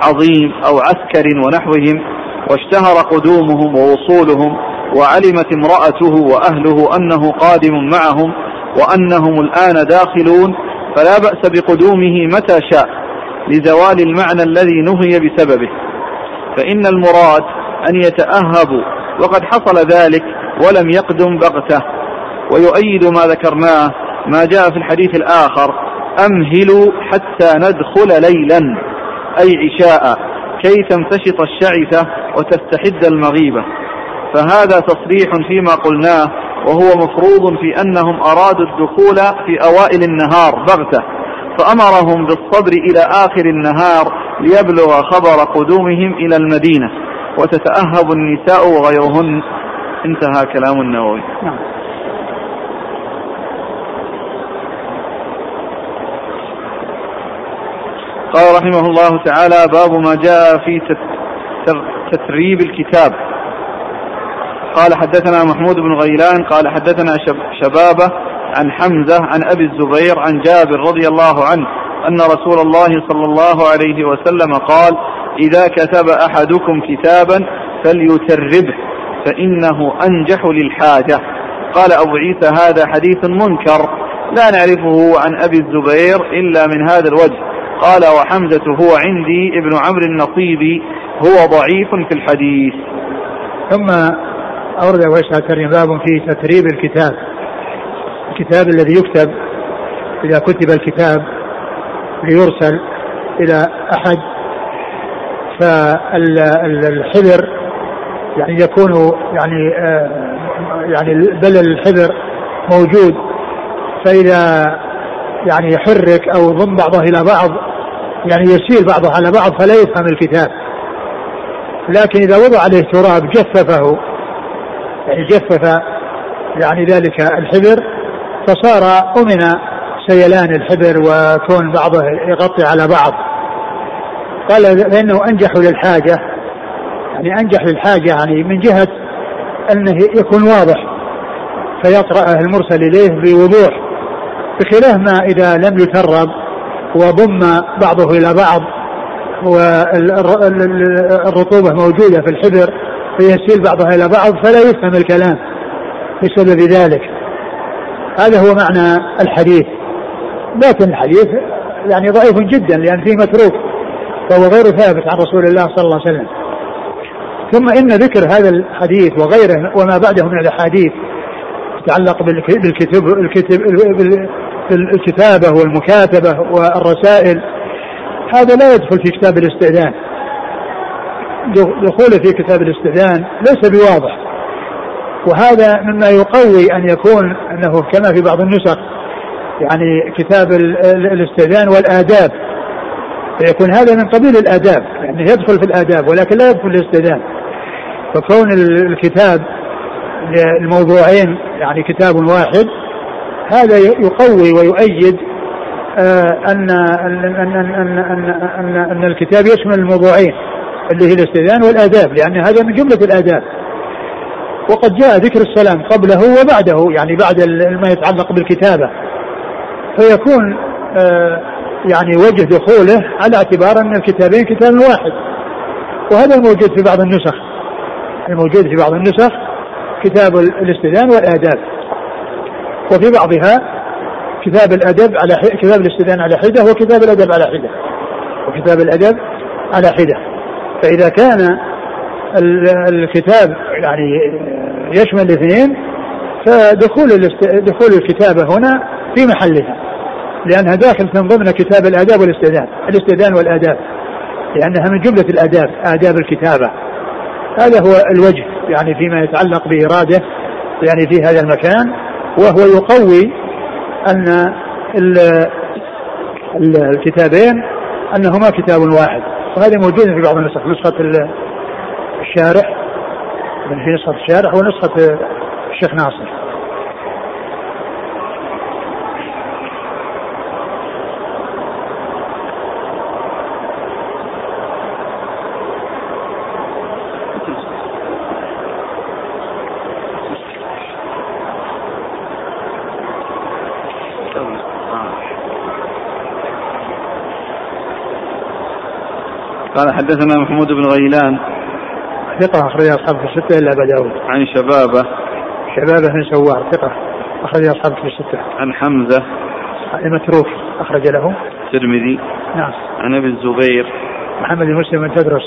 [SPEAKER 1] عظيم أو عسكر ونحوهم واشتهر قدومهم ووصولهم وعلمت امرأته وأهله أنه قادم معهم وأنهم الآن داخلون فلا بأس بقدومه متى شاء لزوال المعنى الذي نهي بسببه. فإن المراد أن يتأهبوا وقد حصل ذلك ولم يقدم بغته ويؤيد ما ذكرناه ما جاء في الحديث الآخر أمهلوا حتى ندخل ليلا أي عشاء كي تمتشط الشعثة وتستحد المغيبة. فهذا تصريح فيما قلناه وهو مفروض في أنهم أرادوا الدخول في أوائل النهار بغتة فأمرهم بالصبر إلى آخر النهار ليبلغ خبر قدومهم إلى المدينة وتتأهب النساء وغيرهن. انتهى كلام النووي. نعم. قال رحمه الله تعالى باب ما جاء في تتريب الكتاب. قال حدثنا محمود بن غيلان قال حدثنا شبابة عن حمزة عن أبي الزبير عن جابر رضي الله عنه أن رسول الله صلى الله عليه وسلم قال إذا كتب أحدكم كتابا فليتربه فإنه أنجح للحاجة. قال أبو عيسى هذا حديث منكر لا نعرفه عن أبي الزبير إلا من هذا الوجه. قال وحمزة هو عندي ابن عمرو النصيبي هو ضعيف في الحديث.
[SPEAKER 2] ثم أورد ويسعى كريم باب في تتريب الكتاب. الكتاب الذي يكتب إذا كتب الكتاب ليرسل إلى أحد فالحبر يعني يكون يعني آه يعني بلل الحبر موجود. فإذا يعني يحرك أو ضم بعضه إلى بعض يعني يسيل بعضه على بعض فلا يفهم الكتاب. لكن إذا وضع عليه تراب جففه. يعني جفف يعني ذلك الحبر. فصار أمن سيلان الحبر وكون بعضه يغطي على بعض. قال فإنه أنجح للحاجة يعني أنجح للحاجة يعني من جهة أنه يكون واضح. فيقرأه المرسل إليه بوضوح. بخلاف ما إذا لم يترب وضم بعضه إلى بعض والرطوبة موجودة في الحبر فيسيل بعضها إلى بعض فلا يفهم الكلام بسبب ذلك. هذا هو معنى الحديث. لكن الحديث يعني ضعيف جدا لأن فيه متروك فهو غير ثابت عن رسول الله صلى الله عليه وسلم. ثم إن ذكر هذا الحديث وغيره وما بعده من الأحاديث تتعلق بالكتب الكتب الكتابة والمكاتبة والرسائل هذا لا يدخل في كتاب الاستئذان. دخوله في كتاب الاستئذان ليس بواضح. وهذا مما يقوي أن يكون أنه كما في بعض النسخ يعني كتاب الاستئذان والآداب. فيكون هذا من قبيل الآداب يعني يدخل في الآداب ولكن لا يدخل في الاستئذان. فكون الكتاب الموضوعين يعني كتاب واحد هذا يقوي ويؤيد آه، أن أن أن أن أن, أن, أن الكتاب يشمل الموضوعين. اللي هي الاستئذان والآداب لأن هذا من جملة الآداب. وقد جاء ذكر السلام قبله وبعده يعني بعد ما يتعلق بالكتابة. فيكون آه، يعني وجه دخوله على اعتبار أن الكتابين كتاب واحد. وهذا الموجود في بعض النسخ. الموجود في بعض النسخ كتاب الاستئذان والآداب. وفي بعضها كتاب الأدب على كتاب الاستئذان على حدة وكتاب الأدب على حدة. وكتاب الأدب على حدة. فإذا كان الكتاب يعني يشمل الاثنين فدخول دخول الكتابة هنا في محلها لأنها داخل من ضمن كتاب الآداب والاستئذان الاستئذان والآداب لأنها من جملة الآداب آداب الكتابة. هذا هو الوجه يعني فيما يتعلق بإراده يعني في هذا المكان وهو يقوي أن الكتابين أنهما كتاب واحد. وهذا موجود في بعض النسخ. نسخة الشارح. في نسخة الشارح ونسخة الشيخ ناصر.
[SPEAKER 1] قال حدثنا محمود بن غيلان.
[SPEAKER 2] ثقة أخرج أصحاب في الستة إلا أبا داود.
[SPEAKER 1] عن شبابة.
[SPEAKER 2] شبابة بن سوار ثقة أخرج أصحاب في الستة.
[SPEAKER 1] عن حمزة.
[SPEAKER 2] المتروك أخرج له.
[SPEAKER 1] الترمذي.
[SPEAKER 2] نعم.
[SPEAKER 1] عن أبي الزبير.
[SPEAKER 2] محمد بن مسلم بن تدرس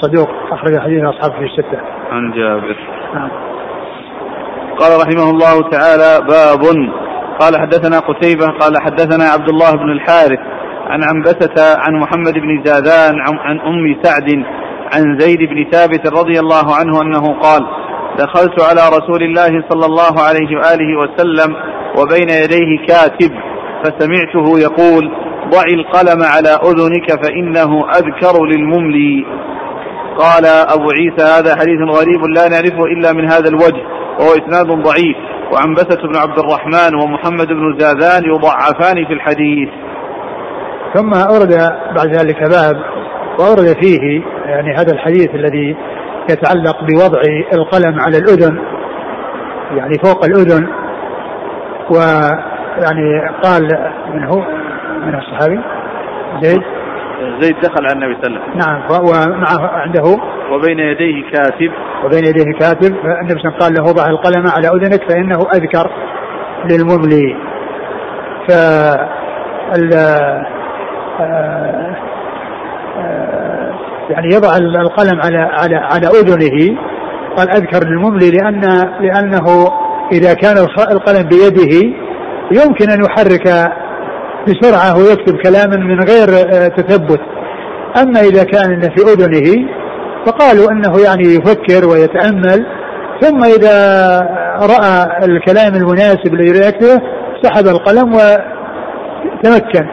[SPEAKER 2] صدوق أخرج حديث أصحاب في الستة.
[SPEAKER 1] عن جابر.
[SPEAKER 2] نعم.
[SPEAKER 1] قال رحمه الله تعالى باب. قال حدثنا قتيبة قال حدثنا عبد الله بن الحارث. عن عنبسة عن محمد بن زادان عن أم سعد عن زيد بن ثابت رضي الله عنه أنه قال دخلت على رسول الله صلى الله عليه وآله وسلم وبين يديه كاتب فسمعته يقول ضع القلم على أذنك فإنه أذكر للمملي قال أبو عيسى هذا حديث غريب لا نعرفه إلا من هذا الوجه وهو إسناد ضعيف وعنبسة بن عبد الرحمن ومحمد بن زادان يضعفان في الحديث.
[SPEAKER 2] ثم أورد بعد ذلك باب وأورد فيه يعني هذا الحديث الذي يتعلق بوضع القلم على الأذن يعني فوق الأذن ويعني قال من هو؟ من الصحابي؟ زيد؟
[SPEAKER 1] زيد دخل على النبي صلى الله عليه
[SPEAKER 2] وسلم. نعم ومعه عنده؟
[SPEAKER 1] وبين يديه كاتب.
[SPEAKER 2] وبين يديه كاتب فالنبي صلى الله عليه وسلم قال له ضع القلم على أذنك فإنه أذكر للمملي. ف يعني يضع القلم على على على أذنه. قال أذكر للمملي لأن لأنه إذا كان القلم بيده يمكن أن يحرك بسرعة ويكتب كلاما من غير آه، تثبت. أما إذا كان في أذنه فقالوا إنه يعني يفكر ويتأمل. ثم إذا رأى الكلام المناسب الذي يكتبه سحب القلم وتمكن.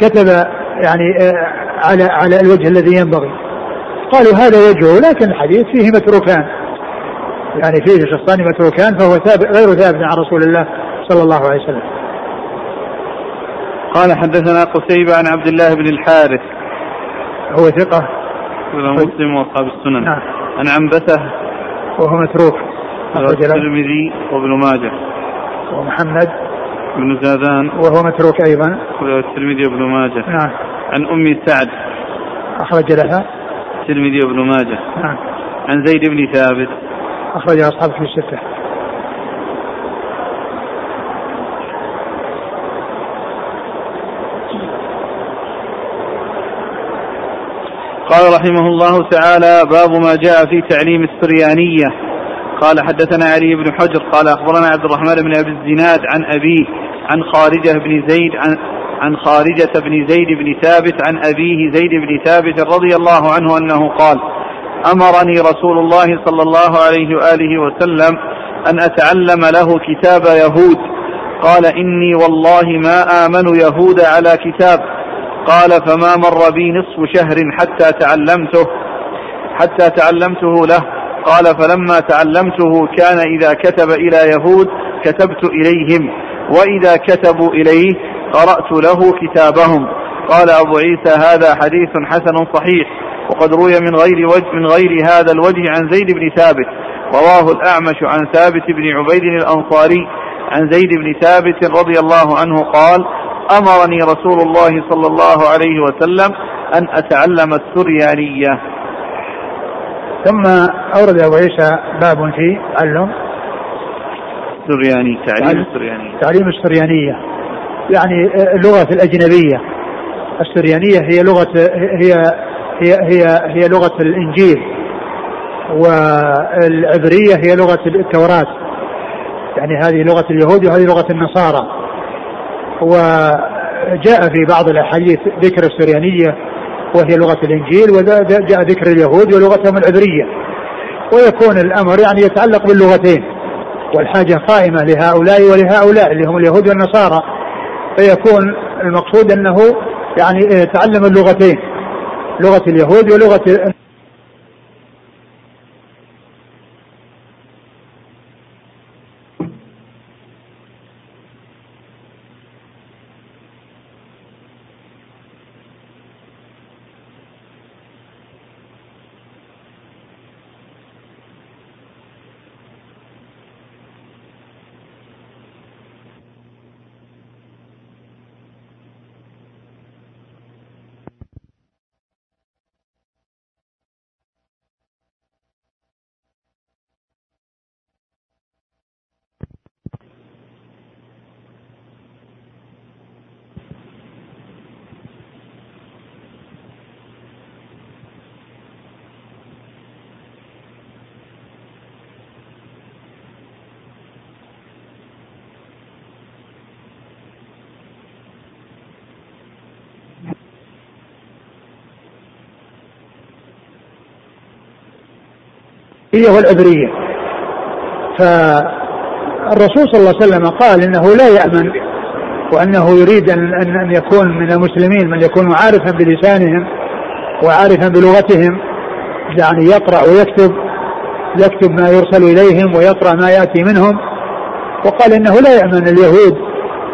[SPEAKER 2] كتب يعني آه، على على الوجه الذي ينبغي. قالوا هذا وجهه لكن الحديث فيه متروكان. يعني فيه شخصان متروكان فهو ثابت غير ثابت عن رسول الله صلى الله عليه وسلم.
[SPEAKER 1] قال حدثنا قتيبة عن عبد الله بن الحارث.
[SPEAKER 2] هو ثقة؟
[SPEAKER 1] مسلم وأصحاب السنن.
[SPEAKER 2] نعم.
[SPEAKER 1] عن عنبسة.
[SPEAKER 2] وهو متروك.
[SPEAKER 1] الترمذي وابن ماجه.
[SPEAKER 2] ومحمد.
[SPEAKER 1] بن زادان
[SPEAKER 2] وهو متروك أيضا.
[SPEAKER 1] الترمذي وابن ماجه.
[SPEAKER 2] نعم.
[SPEAKER 1] عن أم سعد.
[SPEAKER 2] أخرج لها.
[SPEAKER 1] الترمذي وابن ماجه.
[SPEAKER 2] نعم.
[SPEAKER 1] عن زيد بن ثابت.
[SPEAKER 2] أخرج أصحاب في الستة.
[SPEAKER 1] قال رحمه الله تعالى باب ما جاء في تعليم السريانية. قال حدثنا علي بن حجر قال أخبرنا عبد الرحمن بن أبي الزناد عن ابيه عن خارجة بن زيد عن عن خارجة بن زيد بن ثابت عن أبيه زيد بن ثابت رضي الله عنه أنه قال أمرني رسول الله صلى الله عليه وآله وسلم أن أتعلم له كتاب يهود. قال إني والله ما آمن يهود على كتاب. قال فما مر بي نصف شهر حتى تعلمته حتى تعلمته له. قال فلما تعلمته كان إذا كتب إلى يهود كتبت إليهم وإذا كتبوا إليه قرأت له كتابهم. قال أبو عيسى هذا حديث حسن صحيح وقد روي من غير وجه من غير هذا الوجه عن زيد بن ثابت رواه الأعمش عن ثابت بن عبيد الأنصاري عن زيد بن ثابت رضي الله عنه قال أمرني رسول الله صلى الله عليه وسلم أن أتعلم السريانية.
[SPEAKER 2] ثم أورد أبو عيسى باب في تعلم.
[SPEAKER 1] السرياني تعليم السريانية
[SPEAKER 2] تعليم السريانية. يعني اللغة الأجنبية. السريانية هي لغة هي هي هي هي لغة الإنجيل. والعبرية هي لغة التوراة. يعني هذه لغة اليهود وهذه لغة النصارى. وجاء في بعض الأحاديث ذكر السريانية. وهي لغة الإنجيل وجاء ذكر اليهود ولغتهم العبرية. ويكون الأمر يعني يتعلق باللغتين والحاجة قائمة لهؤلاء ولهؤلاء اللي هم اليهود والنصارى. فيكون المقصود أنه يعني تعلم اللغتين لغة اليهود ولغة هي والعبرية. فالرسول صلى الله عليه وسلم قال إنه لا يأمن وأنه يريد ان ان يكون من المسلمين من يكون عارفا بلسانهم وعارفا بلغتهم يعني يقرأ ويكتب يكتب ما يرسل إليهم ويقرأ ما يأتي منهم. وقال إنه لا يأمن اليهود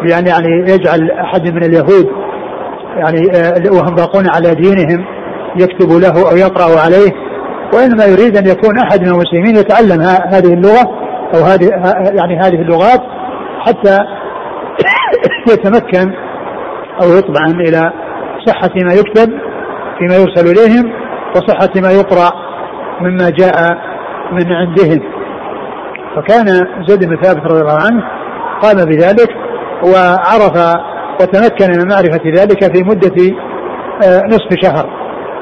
[SPEAKER 2] بان يعني يجعل أحد من اليهود يعني آه، وهم باقون على دينهم يكتب له أو يقرأ عليه. وإنما يريد أن يكون أحد من المسلمين يتعلم هذه اللغة أو هذه يعني هذه اللغات حتى (coughs) يتمكن أو يطمئن إلى صحة ما يكتب فيما يرسل إليهم وصحة ما يقرأ مما جاء من عندهم. فكان زيد بن ثابت رضي الله عنه قام بذلك وعرف وتمكن من معرفة ذلك في مدة آه، نصف شهر.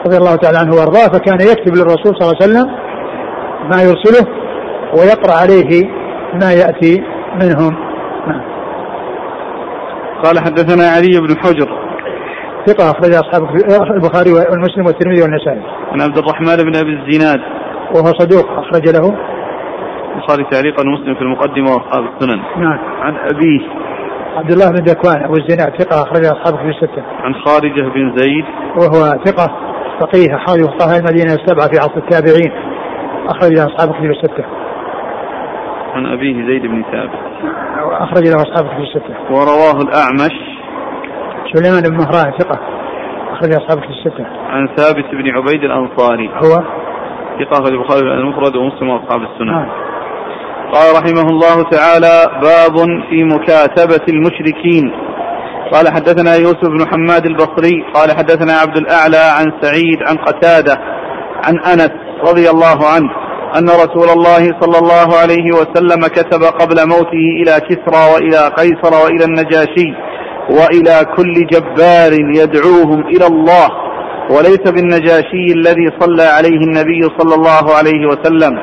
[SPEAKER 2] رضي الله تعالى عنه وأرضاه فكان يكتب للرسول صلى الله عليه وسلم ما يرسله ويقرأ عليه ما يأتي منهم نعم.
[SPEAKER 1] قال حدثنا علي بن حجر
[SPEAKER 2] ثقة أخرج أصحاب البخاري والمسلم والترمذي والنسائي.
[SPEAKER 1] عن عبد الرحمن بن أبي الزناد
[SPEAKER 2] وهو صدوق أخرج له
[SPEAKER 1] البخاري تعليقا مسلم في المقدمة وأصحاب السنن.
[SPEAKER 2] نعم.
[SPEAKER 1] عن أبيه
[SPEAKER 2] عبد الله بن ذكوان أبو الزناد ثقة أخرج أصحابه في الستة.
[SPEAKER 1] عن خارجة بن زيد
[SPEAKER 2] وهو ثقة فقيه أحد فقهاء المدينة السبعة في عصر التابعين أخرج له أصحاب كتب الستة.
[SPEAKER 1] عن أبيه زيد بن ثابت.
[SPEAKER 2] أخرج له أصحاب كتب الستة.
[SPEAKER 1] ورواه الأعمش.
[SPEAKER 2] سليمان بن مهران ثقة. أخرج أصحاب كتب الستة.
[SPEAKER 1] عن ثابت بن عبيد الأنصاري.
[SPEAKER 2] هو
[SPEAKER 1] ثقة البخاري المفرد ومسلم وأصحاب السنة. نعم. قال رحمه الله تعالى باب في مكاتبة المشركين قال حدثنا يوسف بن حماد البصري قال حدثنا عبد الأعلى عن سعيد عن قتادة عن أنس رضي الله عنه أن رسول الله صلى الله عليه وسلم كتب قبل موته إلى كسرى وإلى قيصر وإلى النجاشي وإلى كل جبار يدعوهم إلى الله وليس بالنجاشي الذي صلى عليه النبي صلى الله عليه وسلم.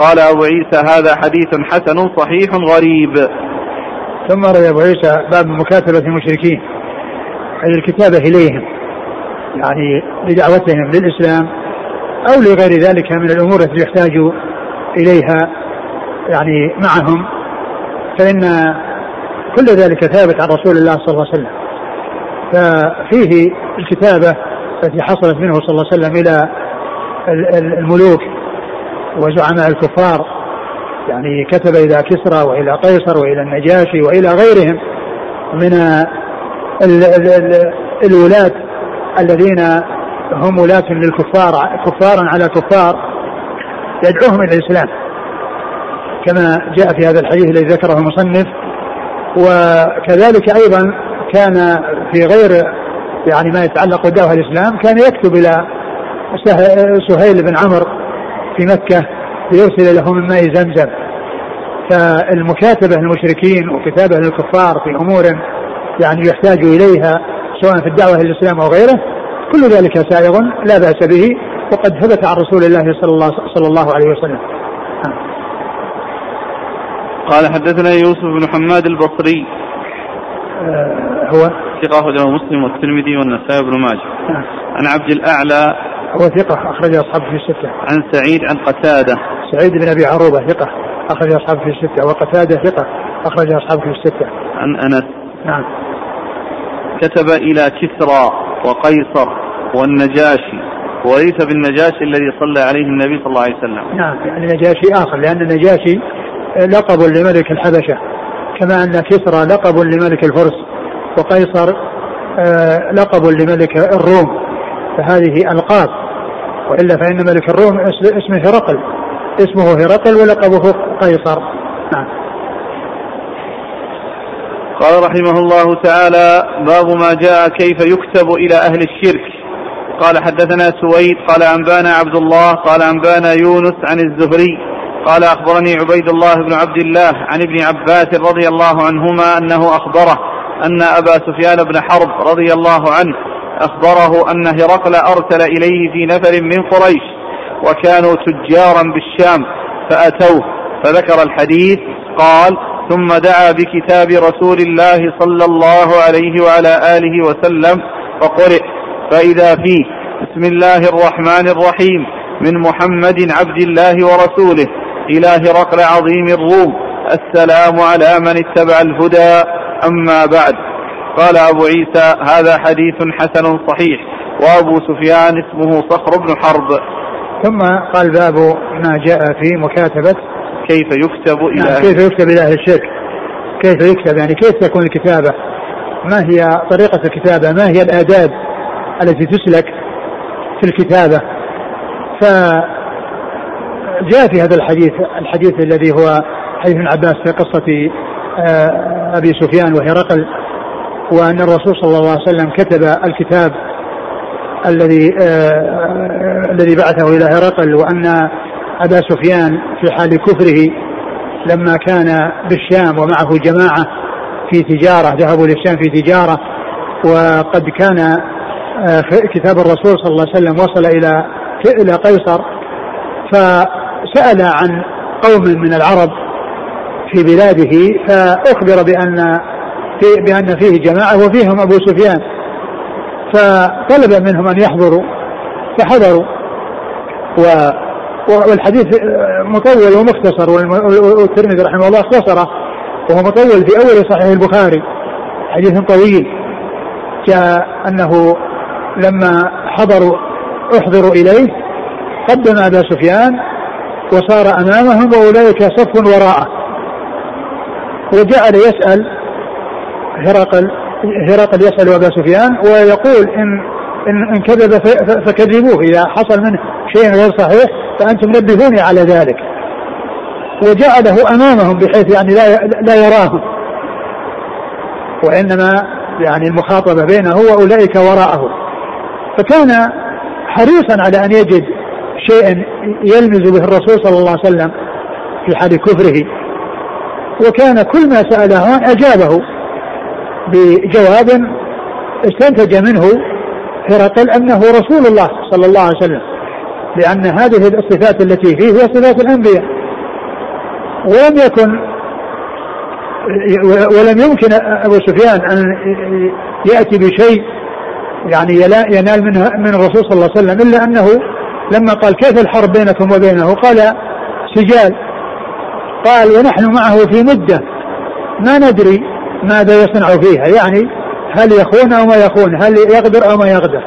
[SPEAKER 1] قال أبو عيسى هذا حديث حسن صحيح غريب.
[SPEAKER 2] ثم روي أبو عيسى باب مكاتبة المشركين أي الكتابه إليهم يعني لدعوتهم للإسلام أو لغير ذلك من الأمور التي يحتاج إليها يعني معهم. فإن كل ذلك ثابت عن رسول الله صلى الله عليه وسلم. ففيه الكتابة التي حصلت منه صلى الله عليه وسلم إلى الملوك وزعماء الكفار يعني كتب إلى كسرى وإلى قيصر وإلى النجاشي وإلى غيرهم من ال ال ال الولاة الذين هم ولاة للكفار كفارا على كفار يدعوهم إلى الإسلام. كما جاء في هذا الحديث الذي ذكره المصنف. وكذلك أيضا كان في غير يعني ما يتعلق بدعوة الإسلام كان يكتب إلى سهيل بن عمرو في مكة ليرسل له من ماء زمزم فالمكاتبة للمشركين وكتابة للكفار في أمور يعني يحتاج إليها سواء في الدعوة إلى الإسلام أو غيره كل ذلك سائغ لا بأس به وقد ثبت عن رسول الله صلى الله, صلى الله عليه وسلم
[SPEAKER 1] قال حدثنا يوسف بن حماد البصري
[SPEAKER 2] آه هو
[SPEAKER 1] ثقة أخرجه مسلم والترمذي والنسائي بن ماجه. نعم. عن عبد الأعلى
[SPEAKER 2] هو ثقة أخرج أصحابه في الستة.
[SPEAKER 1] عن سعيد عن قتادة.
[SPEAKER 2] سعيد بن أبي عروبة ثقة أخرج أصحابه في الستة وقتادة ثقة أخرج أصحابه في الستة.
[SPEAKER 1] عن أنس.
[SPEAKER 2] نعم.
[SPEAKER 1] كتب إلى كسرى وقيصر والنجاشي وليس بالنجاشي الذي صلى عليه النبي صلى الله عليه وسلم.
[SPEAKER 2] نعم يعني نجاشي آخر لأن النجاشي لقب لملك الحبشة كما أن كسرى لقب لملك الفرس وقيصر آه، لقب لملك الروم فهذه ألقاب وإلا فإن ملك الروم اسمه هرقل اسمه هرقل ولقبه قيصر. نعم.
[SPEAKER 1] قال رحمه الله تعالى باب ما جاء كيف يكتب إلى أهل الشرك. قال حدثنا سويد قال أنبانا عبد الله قال أنبانا يونس عن الزهري قال أخبرني عبيد الله بن عبد الله عن ابن عباس رضي الله عنهما أنه أخبره أن أبا سفيان بن حرب رضي الله عنه أخبره أن هرقل أرسل إليه في نفر من قريش وكانوا تجارا بالشام فأتوه فذكر الحديث قال ثم دعا بكتاب رسول الله صلى الله عليه وعلى آله وسلم فقرئ فإذا فيه بسم الله الرحمن الرحيم من محمد عبد الله ورسوله إلى هرقل عظيم الروم السلام على من اتبع الهدى أما بعد. قال أبو عيسى هذا حديث حسن صحيح وأبو سفيان اسمه صخر بن حرب
[SPEAKER 2] ثم قال باب ما جاء في مكاتبة
[SPEAKER 1] كيف يكتب إلى
[SPEAKER 2] نعم كيف يكتب إلى أهل الشرك؟ كيف يكتب؟ يعني كيف تكون الكتابة؟ ما هي طريقة الكتابة؟ ما هي الآداب التي تسلك في الكتابة؟ فجاء في هذا الحديث الحديث الذي هو حديث ابن عباس في قصة آه، أبي سفيان وهرقل. وأن الرسول صلى الله عليه وسلم كتب الكتاب الذي آه الذي بعثه إلى هرقل وأن أبا سفيان في حال كفره لما كان بالشام ومعه جماعة في تجارة ذهبوا للشام في تجارة وقد كان آه كتاب الرسول صلى الله عليه وسلم وصل إلى إلى قيصر فسأل عن قوم من العرب في بلاده فأخبر بأن في بأن فيه جماعة وفيهم أبو سفيان. فطلب منهم أن يحضروا فحضروا. و والحديث مطول ومختصر والترمذي رحمه الله اختصره وهو مطول في أول صحيح البخاري. حديث طويل. جاء أنه لما حضروا احضروا إليه قدم أبا سفيان وصار أمامهم وأولئك صف وراءه. وجعل يسأل هرقل هرقل يسأل أبا سفيان ويقول إن إن, إن كذب فكذبوه. إذا حصل منه شيء غير صحيح فأنتم نبهوني على ذلك. وجعله أمامهم بحيث يعني لا لا يراهم. وإنما يعني المخاطبة بينه وأولئك وراءه. فكان حريصا على أن يجد شيئا يلمز به الرسول صلى الله عليه وسلم في حال كفره. وكان كل ما سأله أجابه. بجواب استنتج منه هرقل أنه رسول الله صلى الله عليه وسلم لأن هذه الصفات التي فيه هي صفات الأنبياء. ولم يكن ولم يمكن أبو سفيان أن يأتي بشيء يعني ينال منه من الرسول صلى الله عليه وسلم إلا أنه لما قال كيف الحرب بينكم وبينه قال سجال قال ونحن معه في مدة ما ندري ماذا يصنع فيها؟ يعني هل يخون أو ما يخون؟ هل يقدر أو ما يقدر؟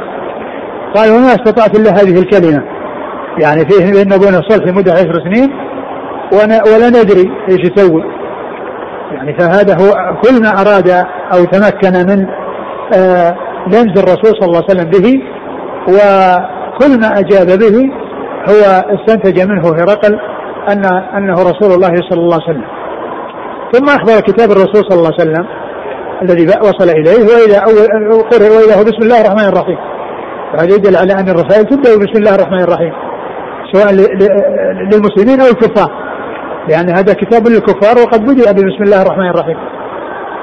[SPEAKER 2] قال وما استطعت إلا هذه الكلمة. يعني فيه بيننا وبين الصلح لمده عشر سنين ولا ندري إيش يسوي. يعني فهذا هو كل ما أراد أو تمكن من آه لمز الرسول صلى الله عليه وسلم به وكل ما أجاب به. هو استنتج منه هرقل أن أنه رسول الله صلى الله عليه وسلم. ثم أخبر كتاب الرسول صلى الله عليه وسلم الذي وصل إليه واذا اول قرئ واذا هو بسم الله الرحمن الرحيم. وهذا يدل على أن الرسائل تبدأ بسم الله الرحمن الرحيم سواء للمسلمين أو الكفار لأن هذا كتاب للكفار وقد بدأ بسم الله الرحمن الرحيم.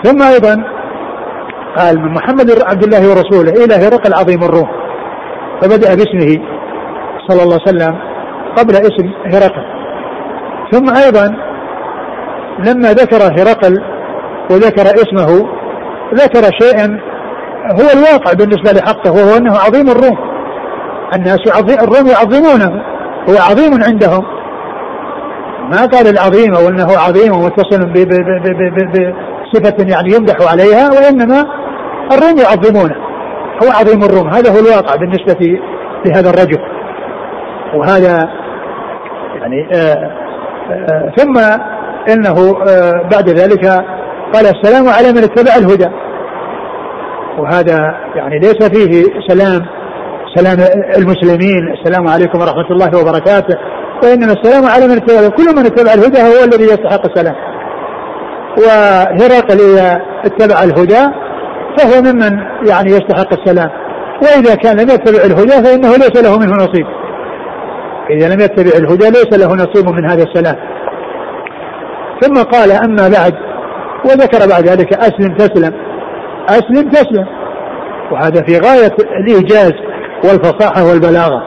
[SPEAKER 2] ثم أيضا قال من محمد عبد الله ورسوله إلى هرقل عظيم الروم؟ فبدأ باسمه صلى الله عليه وسلم قبل اسم هرقل. ثم أيضا لما ذكر هرقل وذكر اسمه ذكر شيئا هو الواقع بالنسبة لحقه وهو أنه عظيم الروم. الناس يعظم الروم يعظمونه هو عظيم عندهم. ما قال العظيم أو أنه عظيم ومتصل بصفة يعني يمدح عليها وإنما الروم يعظمونه. هو عظيم الروم. هذا هو الواقع بالنسبة لهذا الرجل. وهذا يعني آآ آآ ثم إنه بعد ذلك قال السلام على من اتبع الهدى. وهذا يعني ليس فيه سلام سلام المسلمين السلام عليكم ورحمة الله وبركاته وإنما السلام على من اتبع كل من اتبع الهدى هو الذي يستحق السلام. وهرقل إذا اتبع الهدى فهو ممن يعني يستحق السلام. وإذا كان لم يتبع الهدى فإنه ليس له منه نصيب. إذا لم يتبع الهدى ليس له نصيب من هذا السلام. ثم قال أما بعد وذكر بعد ذلك أسلم تسلم أسلم تسلم. وهذا في غاية الإيجاز والفصاحة والبلاغة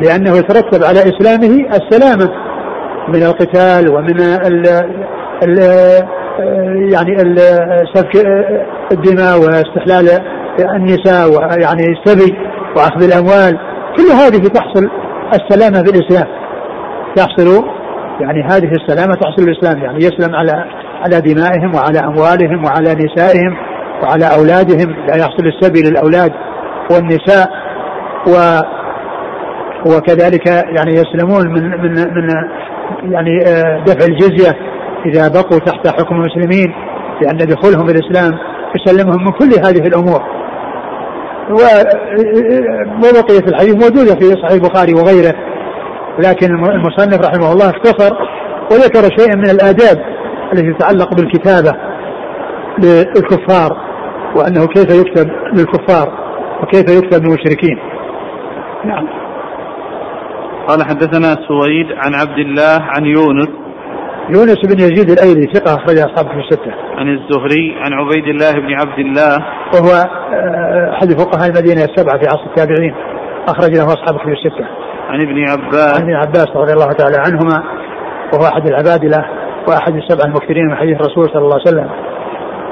[SPEAKER 2] لأنه يترتب على إسلامه السلامة من القتال ومن ال ال يعني سفك الدماء واستحلال النساء ويعني السبي واخذ الأموال كل هذه تحصل السلامة بالاسلام تحصل يعني هذه السلامة تحصل بالاسلام يعني يسلم على على دمائهم وعلى أموالهم وعلى نسائهم وعلى أولادهم لا يحصل السبي للأولاد والنساء و وكذلك يعني يسلمون من من من يعني آه، دفع الجزية إذا بقوا تحت حكم المسلمين لأن دخولهم في الإسلام يسلمهم من كل هذه الأمور. وبقيه الحديث موجودة في صحيح البخاري وغيره لكن المصنف رحمه الله اختصر وذكر شيئا من الآداب التي تتعلق بالكتابة للكفار وأنه كيف يكتب للكفار وكيف يكتب للمشركين.
[SPEAKER 1] نعم قال حدثنا سويد عن عبد الله عن يونس
[SPEAKER 2] يونس بن يزيد الأيلي ثقة أخرج أصحابه في الستة.
[SPEAKER 1] عن الزهري عن عبيد الله بن عبد الله
[SPEAKER 2] وهو آه، أحد فقهاء المدينة السبعة في عصر التابعين أخرج له أصحابه في الستة.
[SPEAKER 1] عن ابن عباس.
[SPEAKER 2] عن ابن عباس رضي الله تعالى عنهما وهو أحد العبادله وأحد السبع المكثرين من حديث الرسول صلى الله عليه وسلم.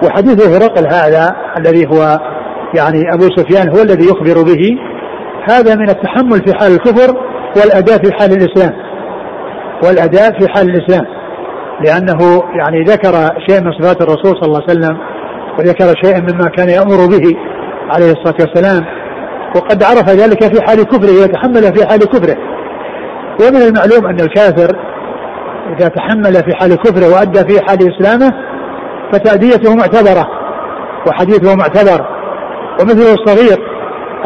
[SPEAKER 2] وحديث هرقل هذا الذي هو يعني أبو سفيان هو الذي يخبر به. هذا من التحمل في حال الكفر والأداء في حال الإسلام. والأداء في حال الإسلام. لأنه يعني ذكر شيء من صفات الرسول صلى الله عليه وسلم وذكر شيئا مما كان يأمر به عليه الصلاة والسلام. وقد عرف ذلك في حال كفره ويتحمل في حال كفره. ومن المعلوم أن الكافر إذا تحمل في حال كفره وأدى في حال إسلامه فتأديته معتبرة وحديثه معتبر. ومثله الصغير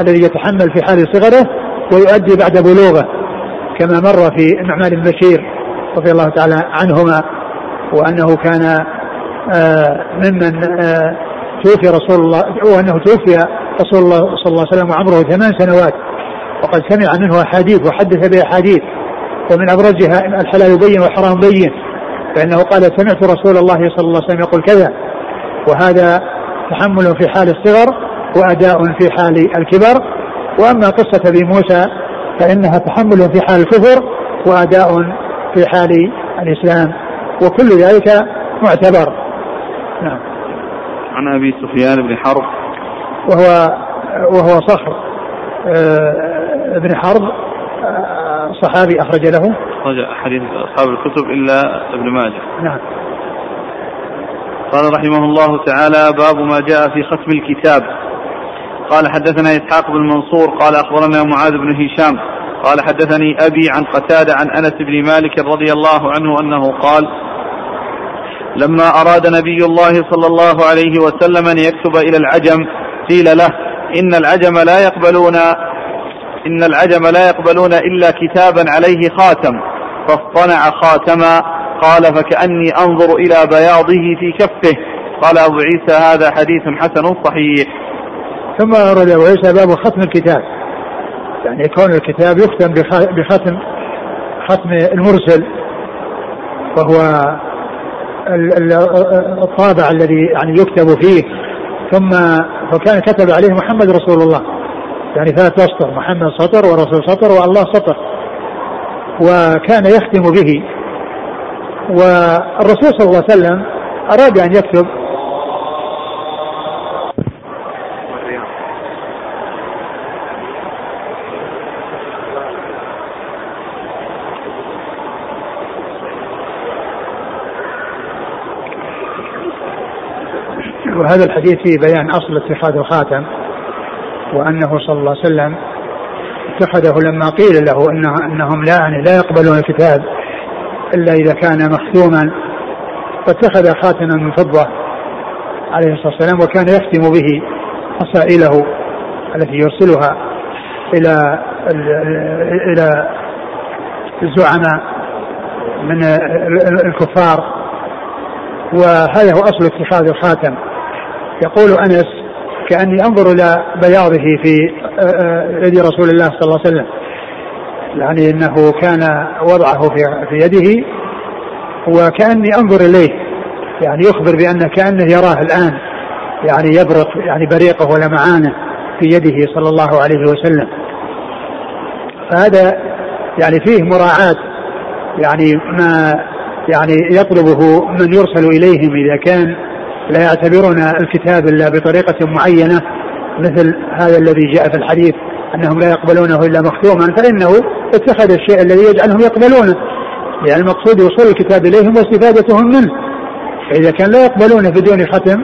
[SPEAKER 2] الذي يتحمل في حال صغره ويؤدي بعد بلوغه كما مر في النعمان بن بشير رضي الله تعالى عنهما وأنه كان آه، ممن آه، توفي رسول الله وانه توفي رسول الله صلى الله عليه وسلم وعمره ثمان سنوات. وقد سمع منه أحاديث وحدث باحاديث ومن أبرزها الحلال بين والحرام بين. فإنه قال سمعت رسول الله صلى الله عليه وسلم يقول كذا. وهذا تحمل في حال الصغر وأداء في حال الكبر. وأما قصة أبي موسى فإنها تحمل في حال الكفر وأداء في حال الإسلام. وكل ذلك معتبر.
[SPEAKER 1] عن أبي سفيان بن حرب.
[SPEAKER 2] وهو وهو صخر. آه، بن حرب آه، صحابي أخرج له.
[SPEAKER 1] أخرج حديث أصحاب الكتب إلا ابن ماجه.
[SPEAKER 2] نعم.
[SPEAKER 1] قال رحمه الله تعالى باب ما جاء في ختم الكتاب. قال حدثنا إسحاق بن منصور قال أخبرنا معاذ بن هشام. قال حدثني أبي عن قتادة عن أنس بن مالك رضي الله عنه أنه قال لما أراد نبي الله صلى الله عليه وسلم أن يكتب إلى العجم قيل له إن العجم لا يقبلون إن العجم لا يقبلون إلا كتابا عليه خاتم. فاصطنع خاتما قال فكأني أنظر إلى بياضه في كفه. قال أبو عيسى هذا حديث حسن صحيح.
[SPEAKER 2] ثم ورد ويسأل باب ختم الكتاب. يعني كون الكتاب يختم بختم ختم المرسل وهو الطابع الذي يعني يكتب فيه. ثم فكان كتب عليه محمد رسول الله. يعني ثلاث اسطر محمد سطر ورسول سطر والله سطر. وكان يختم به. والرسول صلى الله عليه وسلم أراد أن يكتب وهذا الحديث فيه بيان أصل اتخاذ الخاتم وأنه صلى الله عليه وسلم اتخذه لما قيل له إنه أنهم لا يعني لا يقبلون الكتاب إلا إذا كان مختوما. فاتخذ خاتما من فضة عليه الصلاة والسلام وكان يختم به رسائله التي يرسلها إلى إلى الزعماء من الكفار. وهذا هو أصل اتخاذ الخاتم. يقول أنس كأني أنظر إلى بياضه في آه، آه، يد رسول الله صلى الله عليه وسلم. يعني أنه كان وضعه في في يده وكأني أنظر إليه. يعني يخبر بأن كأنه يراه الآن. يعني يبرق يعني بريقه ولمعانه في يده صلى الله عليه وسلم. فهذا يعني فيه مراعاة. يعني ما يعني يطلبه من يرسل إليهم إذا كان لا يعتبرون الكتاب إلا بطريقة معينة مثل هذا الذي جاء في الحديث أنهم لا يقبلونه إلا مختوما فإنه اتخذ الشيء الذي يجعلهم يقبلونه يعني المقصود وصول الكتاب إليهم واستفادتهم منه فإذا كان لا يقبلونه بدون ختم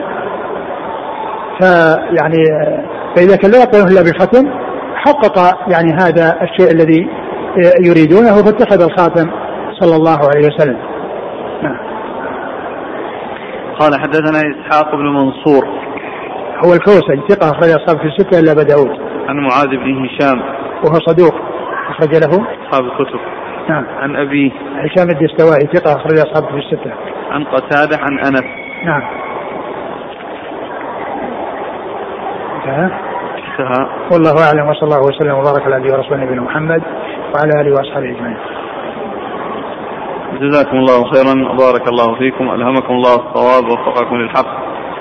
[SPEAKER 2] فيعني فإذا كان لا يقبلونه إلا بختم حقق يعني هذا الشيء الذي يريدونه فاتخذ الخاتم صلى الله عليه وسلم.
[SPEAKER 1] قال حدثنا إسحاق بن منصور.
[SPEAKER 2] هو الكوسج ثقة أخرج أصحاب في الستة إلا أبا داود.
[SPEAKER 1] عن معاذ بن هشام.
[SPEAKER 2] وهو صدوق أخرج له.
[SPEAKER 1] أصحاب الكتب.
[SPEAKER 2] نعم.
[SPEAKER 1] عن أبي
[SPEAKER 2] هشام الدستوائي ثقة أخرج أصحاب في الستة.
[SPEAKER 1] عن قتادة عن أنس.
[SPEAKER 2] نعم. انتهى.
[SPEAKER 1] انتهى.
[SPEAKER 2] والله أعلم وصلى الله وسلم وبارك على نبينا محمد وعلى آله وأصحابه أجمعين.
[SPEAKER 1] جزاكم الله خيرا وبارك الله فيكم ألهمكم الله الصواب ووفقكم للحق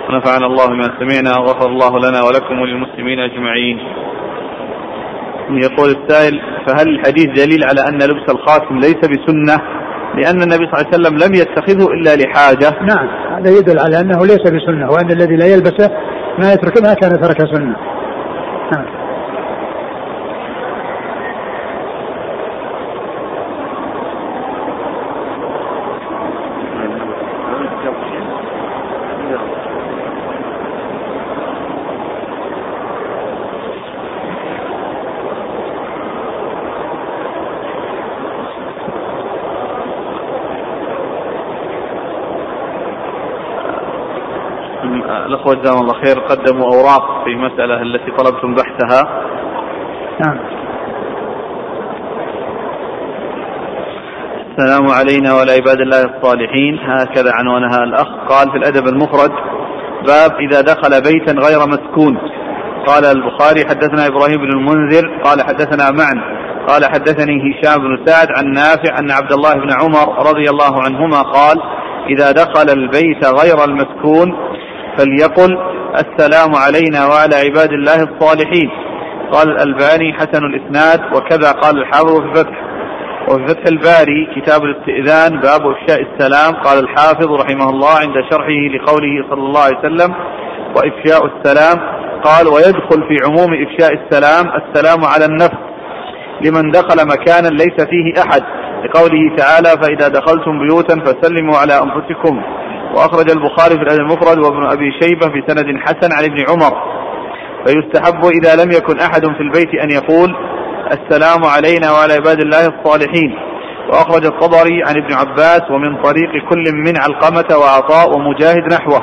[SPEAKER 1] ونفعنا الله بما سمعنا وغفر الله لنا ولكم وللمسلمين أجمعين. يقول السائل فهل الحديث دليل على أن لبس الخاتم ليس بسنة؟ لأن النبي صلى الله عليه وسلم لم يتخذه إلا لحاجة.
[SPEAKER 2] نعم هذا يدل على أنه ليس بسنة وأن الذي لا يلبسه ما يترك ما كان ترك سنة. نعم.
[SPEAKER 1] جزاهم الله خير. قدموا أوراق في المسألة التي طلبتم بحثها.
[SPEAKER 2] نعم.
[SPEAKER 1] السلام علينا وعلى عباد الله الصالحين. هكذا عنوانها الأخ. قال في الأدب المفرد باب إذا دخل بيتا غير مسكون. قال البخاري حدثنا إبراهيم بن المنذر. قال حدثنا معن. قال حدثني هشام بن سعد عن نافع أن عبد الله بن عمر رضي الله عنهما قال إذا دخل البيت غير المسكون فليقل السلام علينا وعلى عباد الله الصالحين. قال الألباني حسن الإسناد وكذا قال الحافظ في الفتح وفي فتح الباري كتاب الاستئذان باب إفشاء السلام قال الحافظ رحمه الله عند شرحه لقوله صلى الله عليه وسلم وإفشاء السلام. قال ويدخل في عموم إفشاء السلام السلام على النفس لمن دخل مكانا ليس فيه أحد. لقوله تعالى فإذا دخلتم بيوتا فسلموا على أنفسكم. وأخرج البخاري في الأدب المفرد وابن أبي شيبة في سند حسن عن ابن عمر. فيستحب إذا لم يكن أحد في البيت أن يقول السلام علينا وعلى عباد الله الصالحين. وأخرج الطبري عن ابن عباس ومن طريق كل من علقمة وعطاء ومجاهد نحوه.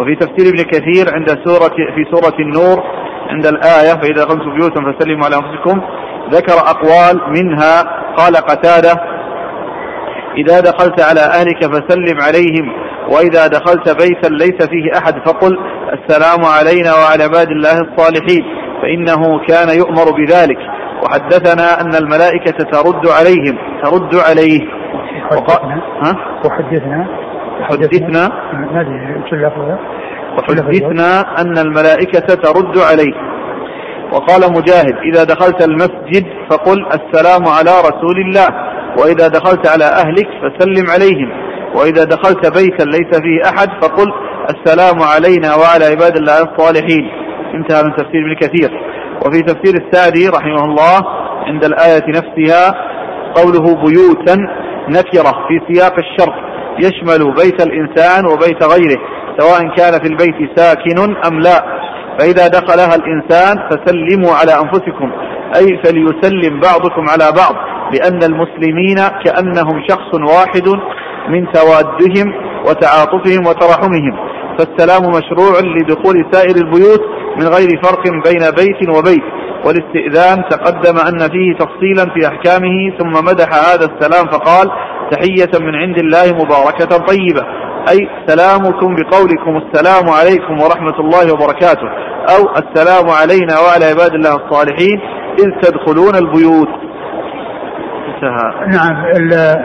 [SPEAKER 1] وفي تفسير ابن كثير عند سورة في سورة النور عند الآية فإذا دخلتم بيوتا فسلموا على أنفسكم. ذكر أقوال منها قال قتادة إذا دخلت على أهلك فسلم عليهم وإذا دخلت بيتا ليس فيه أحد فقل السلام علينا وعلى عباد الله الصالحين فإنه كان يؤمر بذلك. وحدثنا أن الملائكة ترد عليهم ترد عليه.
[SPEAKER 2] وحدثنا؟ وحدثنا؟
[SPEAKER 1] وحدثنا؟ وحدثنا أن الملائكة ترد عليه. وقال مجاهد إذا دخلت المسجد فقل السلام على رسول الله وإذا دخلت على أهلك فسلم عليهم. وإذا دخلت بيتا ليس فيه أحد فقل السلام علينا وعلى عباد الله الصالحين. انتهى من تفسير ابن كثير. وفي تفسير السعدي رحمه الله عند الآية نفسها قوله بيوتا نكرة في سياق الشرط يشمل بيت الإنسان وبيت غيره سواء كان في البيت ساكن أم لا. فإذا دخلها الإنسان فسلموا على أنفسكم أي فليسلم بعضكم على بعض لأن المسلمين كأنهم شخص واحد من توادهم وتعاطفهم وترحمهم. فالسلام مشروع لدخول سائر البيوت من غير فرق بين بيت وبيت. والاستئذان تقدم أن فيه تفصيلا في أحكامه ثم مدح هذا السلام فقال تحية من عند الله مباركة طيبة. أي سلامكم بقولكم السلام عليكم ورحمة الله وبركاته. أو السلام علينا وعلى عباد الله الصالحين إذ تدخلون البيوت.
[SPEAKER 2] انتهى. نعم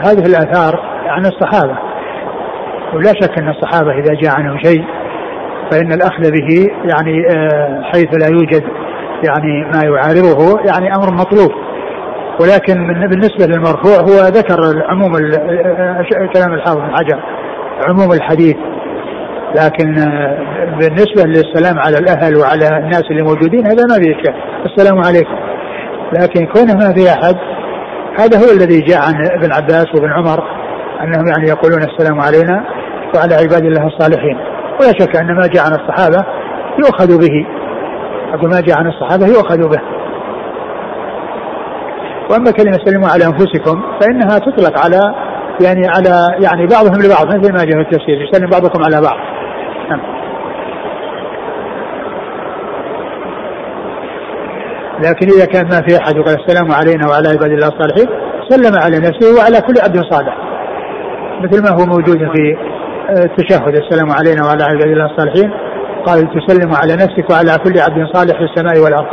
[SPEAKER 2] هذه الآثار عن الصحابة. ولا شك أن الصحابة إذا جاء عنهم شيء فإن الأخذ به يعني آه، حيث لا يوجد يعني ما يعارضه يعني أمر مطلوب. ولكن بالنسبة للمرفوع هو ذكر عموم كلام الحافظ بن حجر عموم الحديث. لكن آه، بالنسبة للسلام على الأهل وعلى الناس اللي موجودين هذا ما فيه السلام عليكم. لكن كونه ما في أحد هذا هو الذي جاء عن ابن عباس وابن عمر. أنهم يعني يقولون السلام علينا وعلى عباد الله الصالحين. ولا شك أن ما جاء عن الصحابة يؤخذ به. أقول ما جاء عن الصحابة يؤخذ به. وأما كلمة سلموا على أنفسكم فإنها تطلق على يعني على يعني بعضهم لبعض مثل ما جاء في التفسير يسلم بعضكم على بعض. نعم. لكن إذا كان ما في أحد وقال السلام علينا وعلى عباد الله الصالحين سلم على نفسه وعلى كل عبد صالح. مثل ما هو موجود في التشهد. السلام علينا وعلى عباد الله الصالحين. قال تسلم على نفسك وعلى كل عبد صالح في السماء والأرض.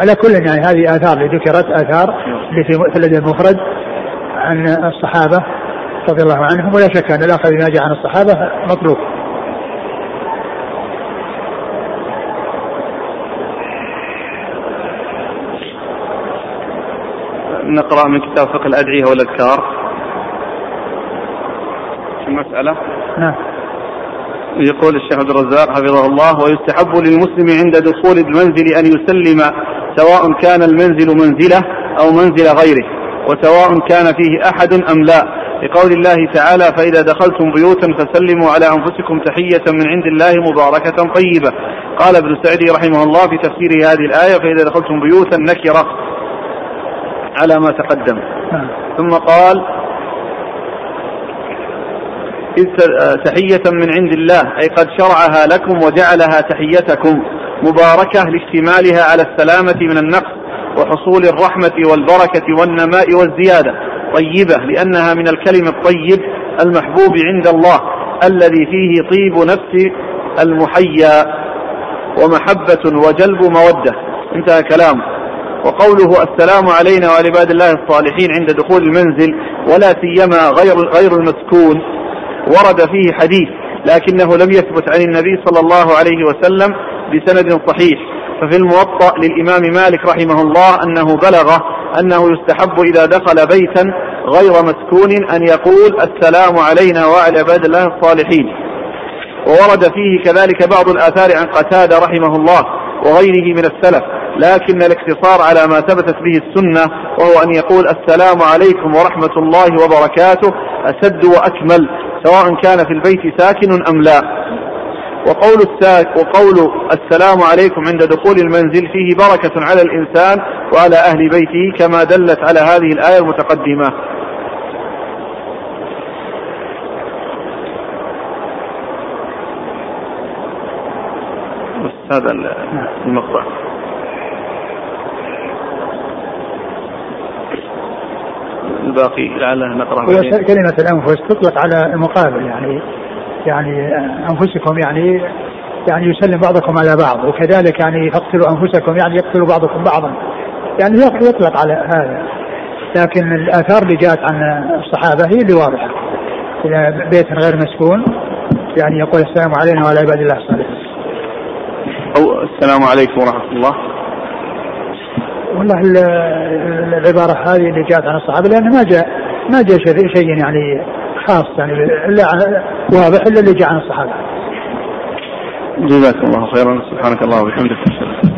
[SPEAKER 2] على كل يعني هذه آثار اللي ذكرت اللي في مؤتلد المفرد عن الصحابة رضي الله عنهم. ولا شك أن الأخذ بما جاء عن الصحابة مطلوب.
[SPEAKER 1] نقرأ من كتاب فقه الأدعية والأذكار. في المسألة؟
[SPEAKER 2] نعم.
[SPEAKER 1] يقول الشيخ عبد الرزاق حفظه الله ويستحب للمسلم عند دخول المنزل أن يسلم سواء كان المنزل منزلة أو منزل غيره وسواء كان فيه أحد أم لا. لقول الله تعالى فإذا دخلتم بيوتا فسلموا على أنفسكم تحية من عند الله مباركة طيبة. قال ابن سعدي رحمه الله في تفسير هذه الآية فإذا دخلتم بيوتا نكرة. على ما تقدم. نعم. ثم قال تحية من عند الله أي قد شرعها لكم وجعلها تحيتكم مباركة لاشتمالها على السلامة من النقص وحصول الرحمة والبركة والنماء والزيادة طيبة لأنها من الكلم الطيب المحبوب عند الله الذي فيه طيب نفس المحيا ومحبة وجلب مودة. انتهى كلامه وقوله السلام علينا وعلى عباد الله الصالحين عند دخول المنزل ولا سيما غير غير المسكون ورد فيه حديث لكنه لم يثبت عن النبي صلى الله عليه وسلم بسند صحيح. ففي الموطأ للإمام مالك رحمه الله أنه بلغ أنه يستحب إذا دخل بيتا غير مسكون أن يقول السلام علينا وعلى عباد الله الصالحين. وورد فيه كذلك بعض الآثار عن قتادة رحمه الله. وغيره من السلف لكن الاقتصار على ما ثبتت به السنة وهو أن يقول السلام عليكم ورحمة الله وبركاته أسد وأكمل سواء كان في البيت ساكن أم لا. وقول الساك وقول السلام عليكم عند دخول المنزل فيه بركة على الإنسان وعلى أهل بيته كما دلت على هذه الآية المتقدمة. هذا المقطع. الباقي لعله نقرأ
[SPEAKER 2] كلمة الأنفس تطلق على المقابل يعني يعني أنفسكم يعني يعني يسلم بعضكم على بعض وكذلك يعني اقتلوا أنفسكم يعني يقتل بعضكم بعضا. يعني يطلق على هذا. لكن الآثار اللي جاءت عن الصحابة هي اللي واضحة. إذا بيت غير مسكون يعني يقول السلام علينا وعلى عباد الله الصالحين.
[SPEAKER 1] أو السلام عليكم ورحمة الله
[SPEAKER 2] والله العبارة هذه اللي جاءت عن الصحابة لأنه ما جاء ما جاء شيء يعني خاص يعني إلا واضح إلا اللي جاء عن الصحابة.
[SPEAKER 1] جزاك الله خيرا سبحانك اللهم وبحمدك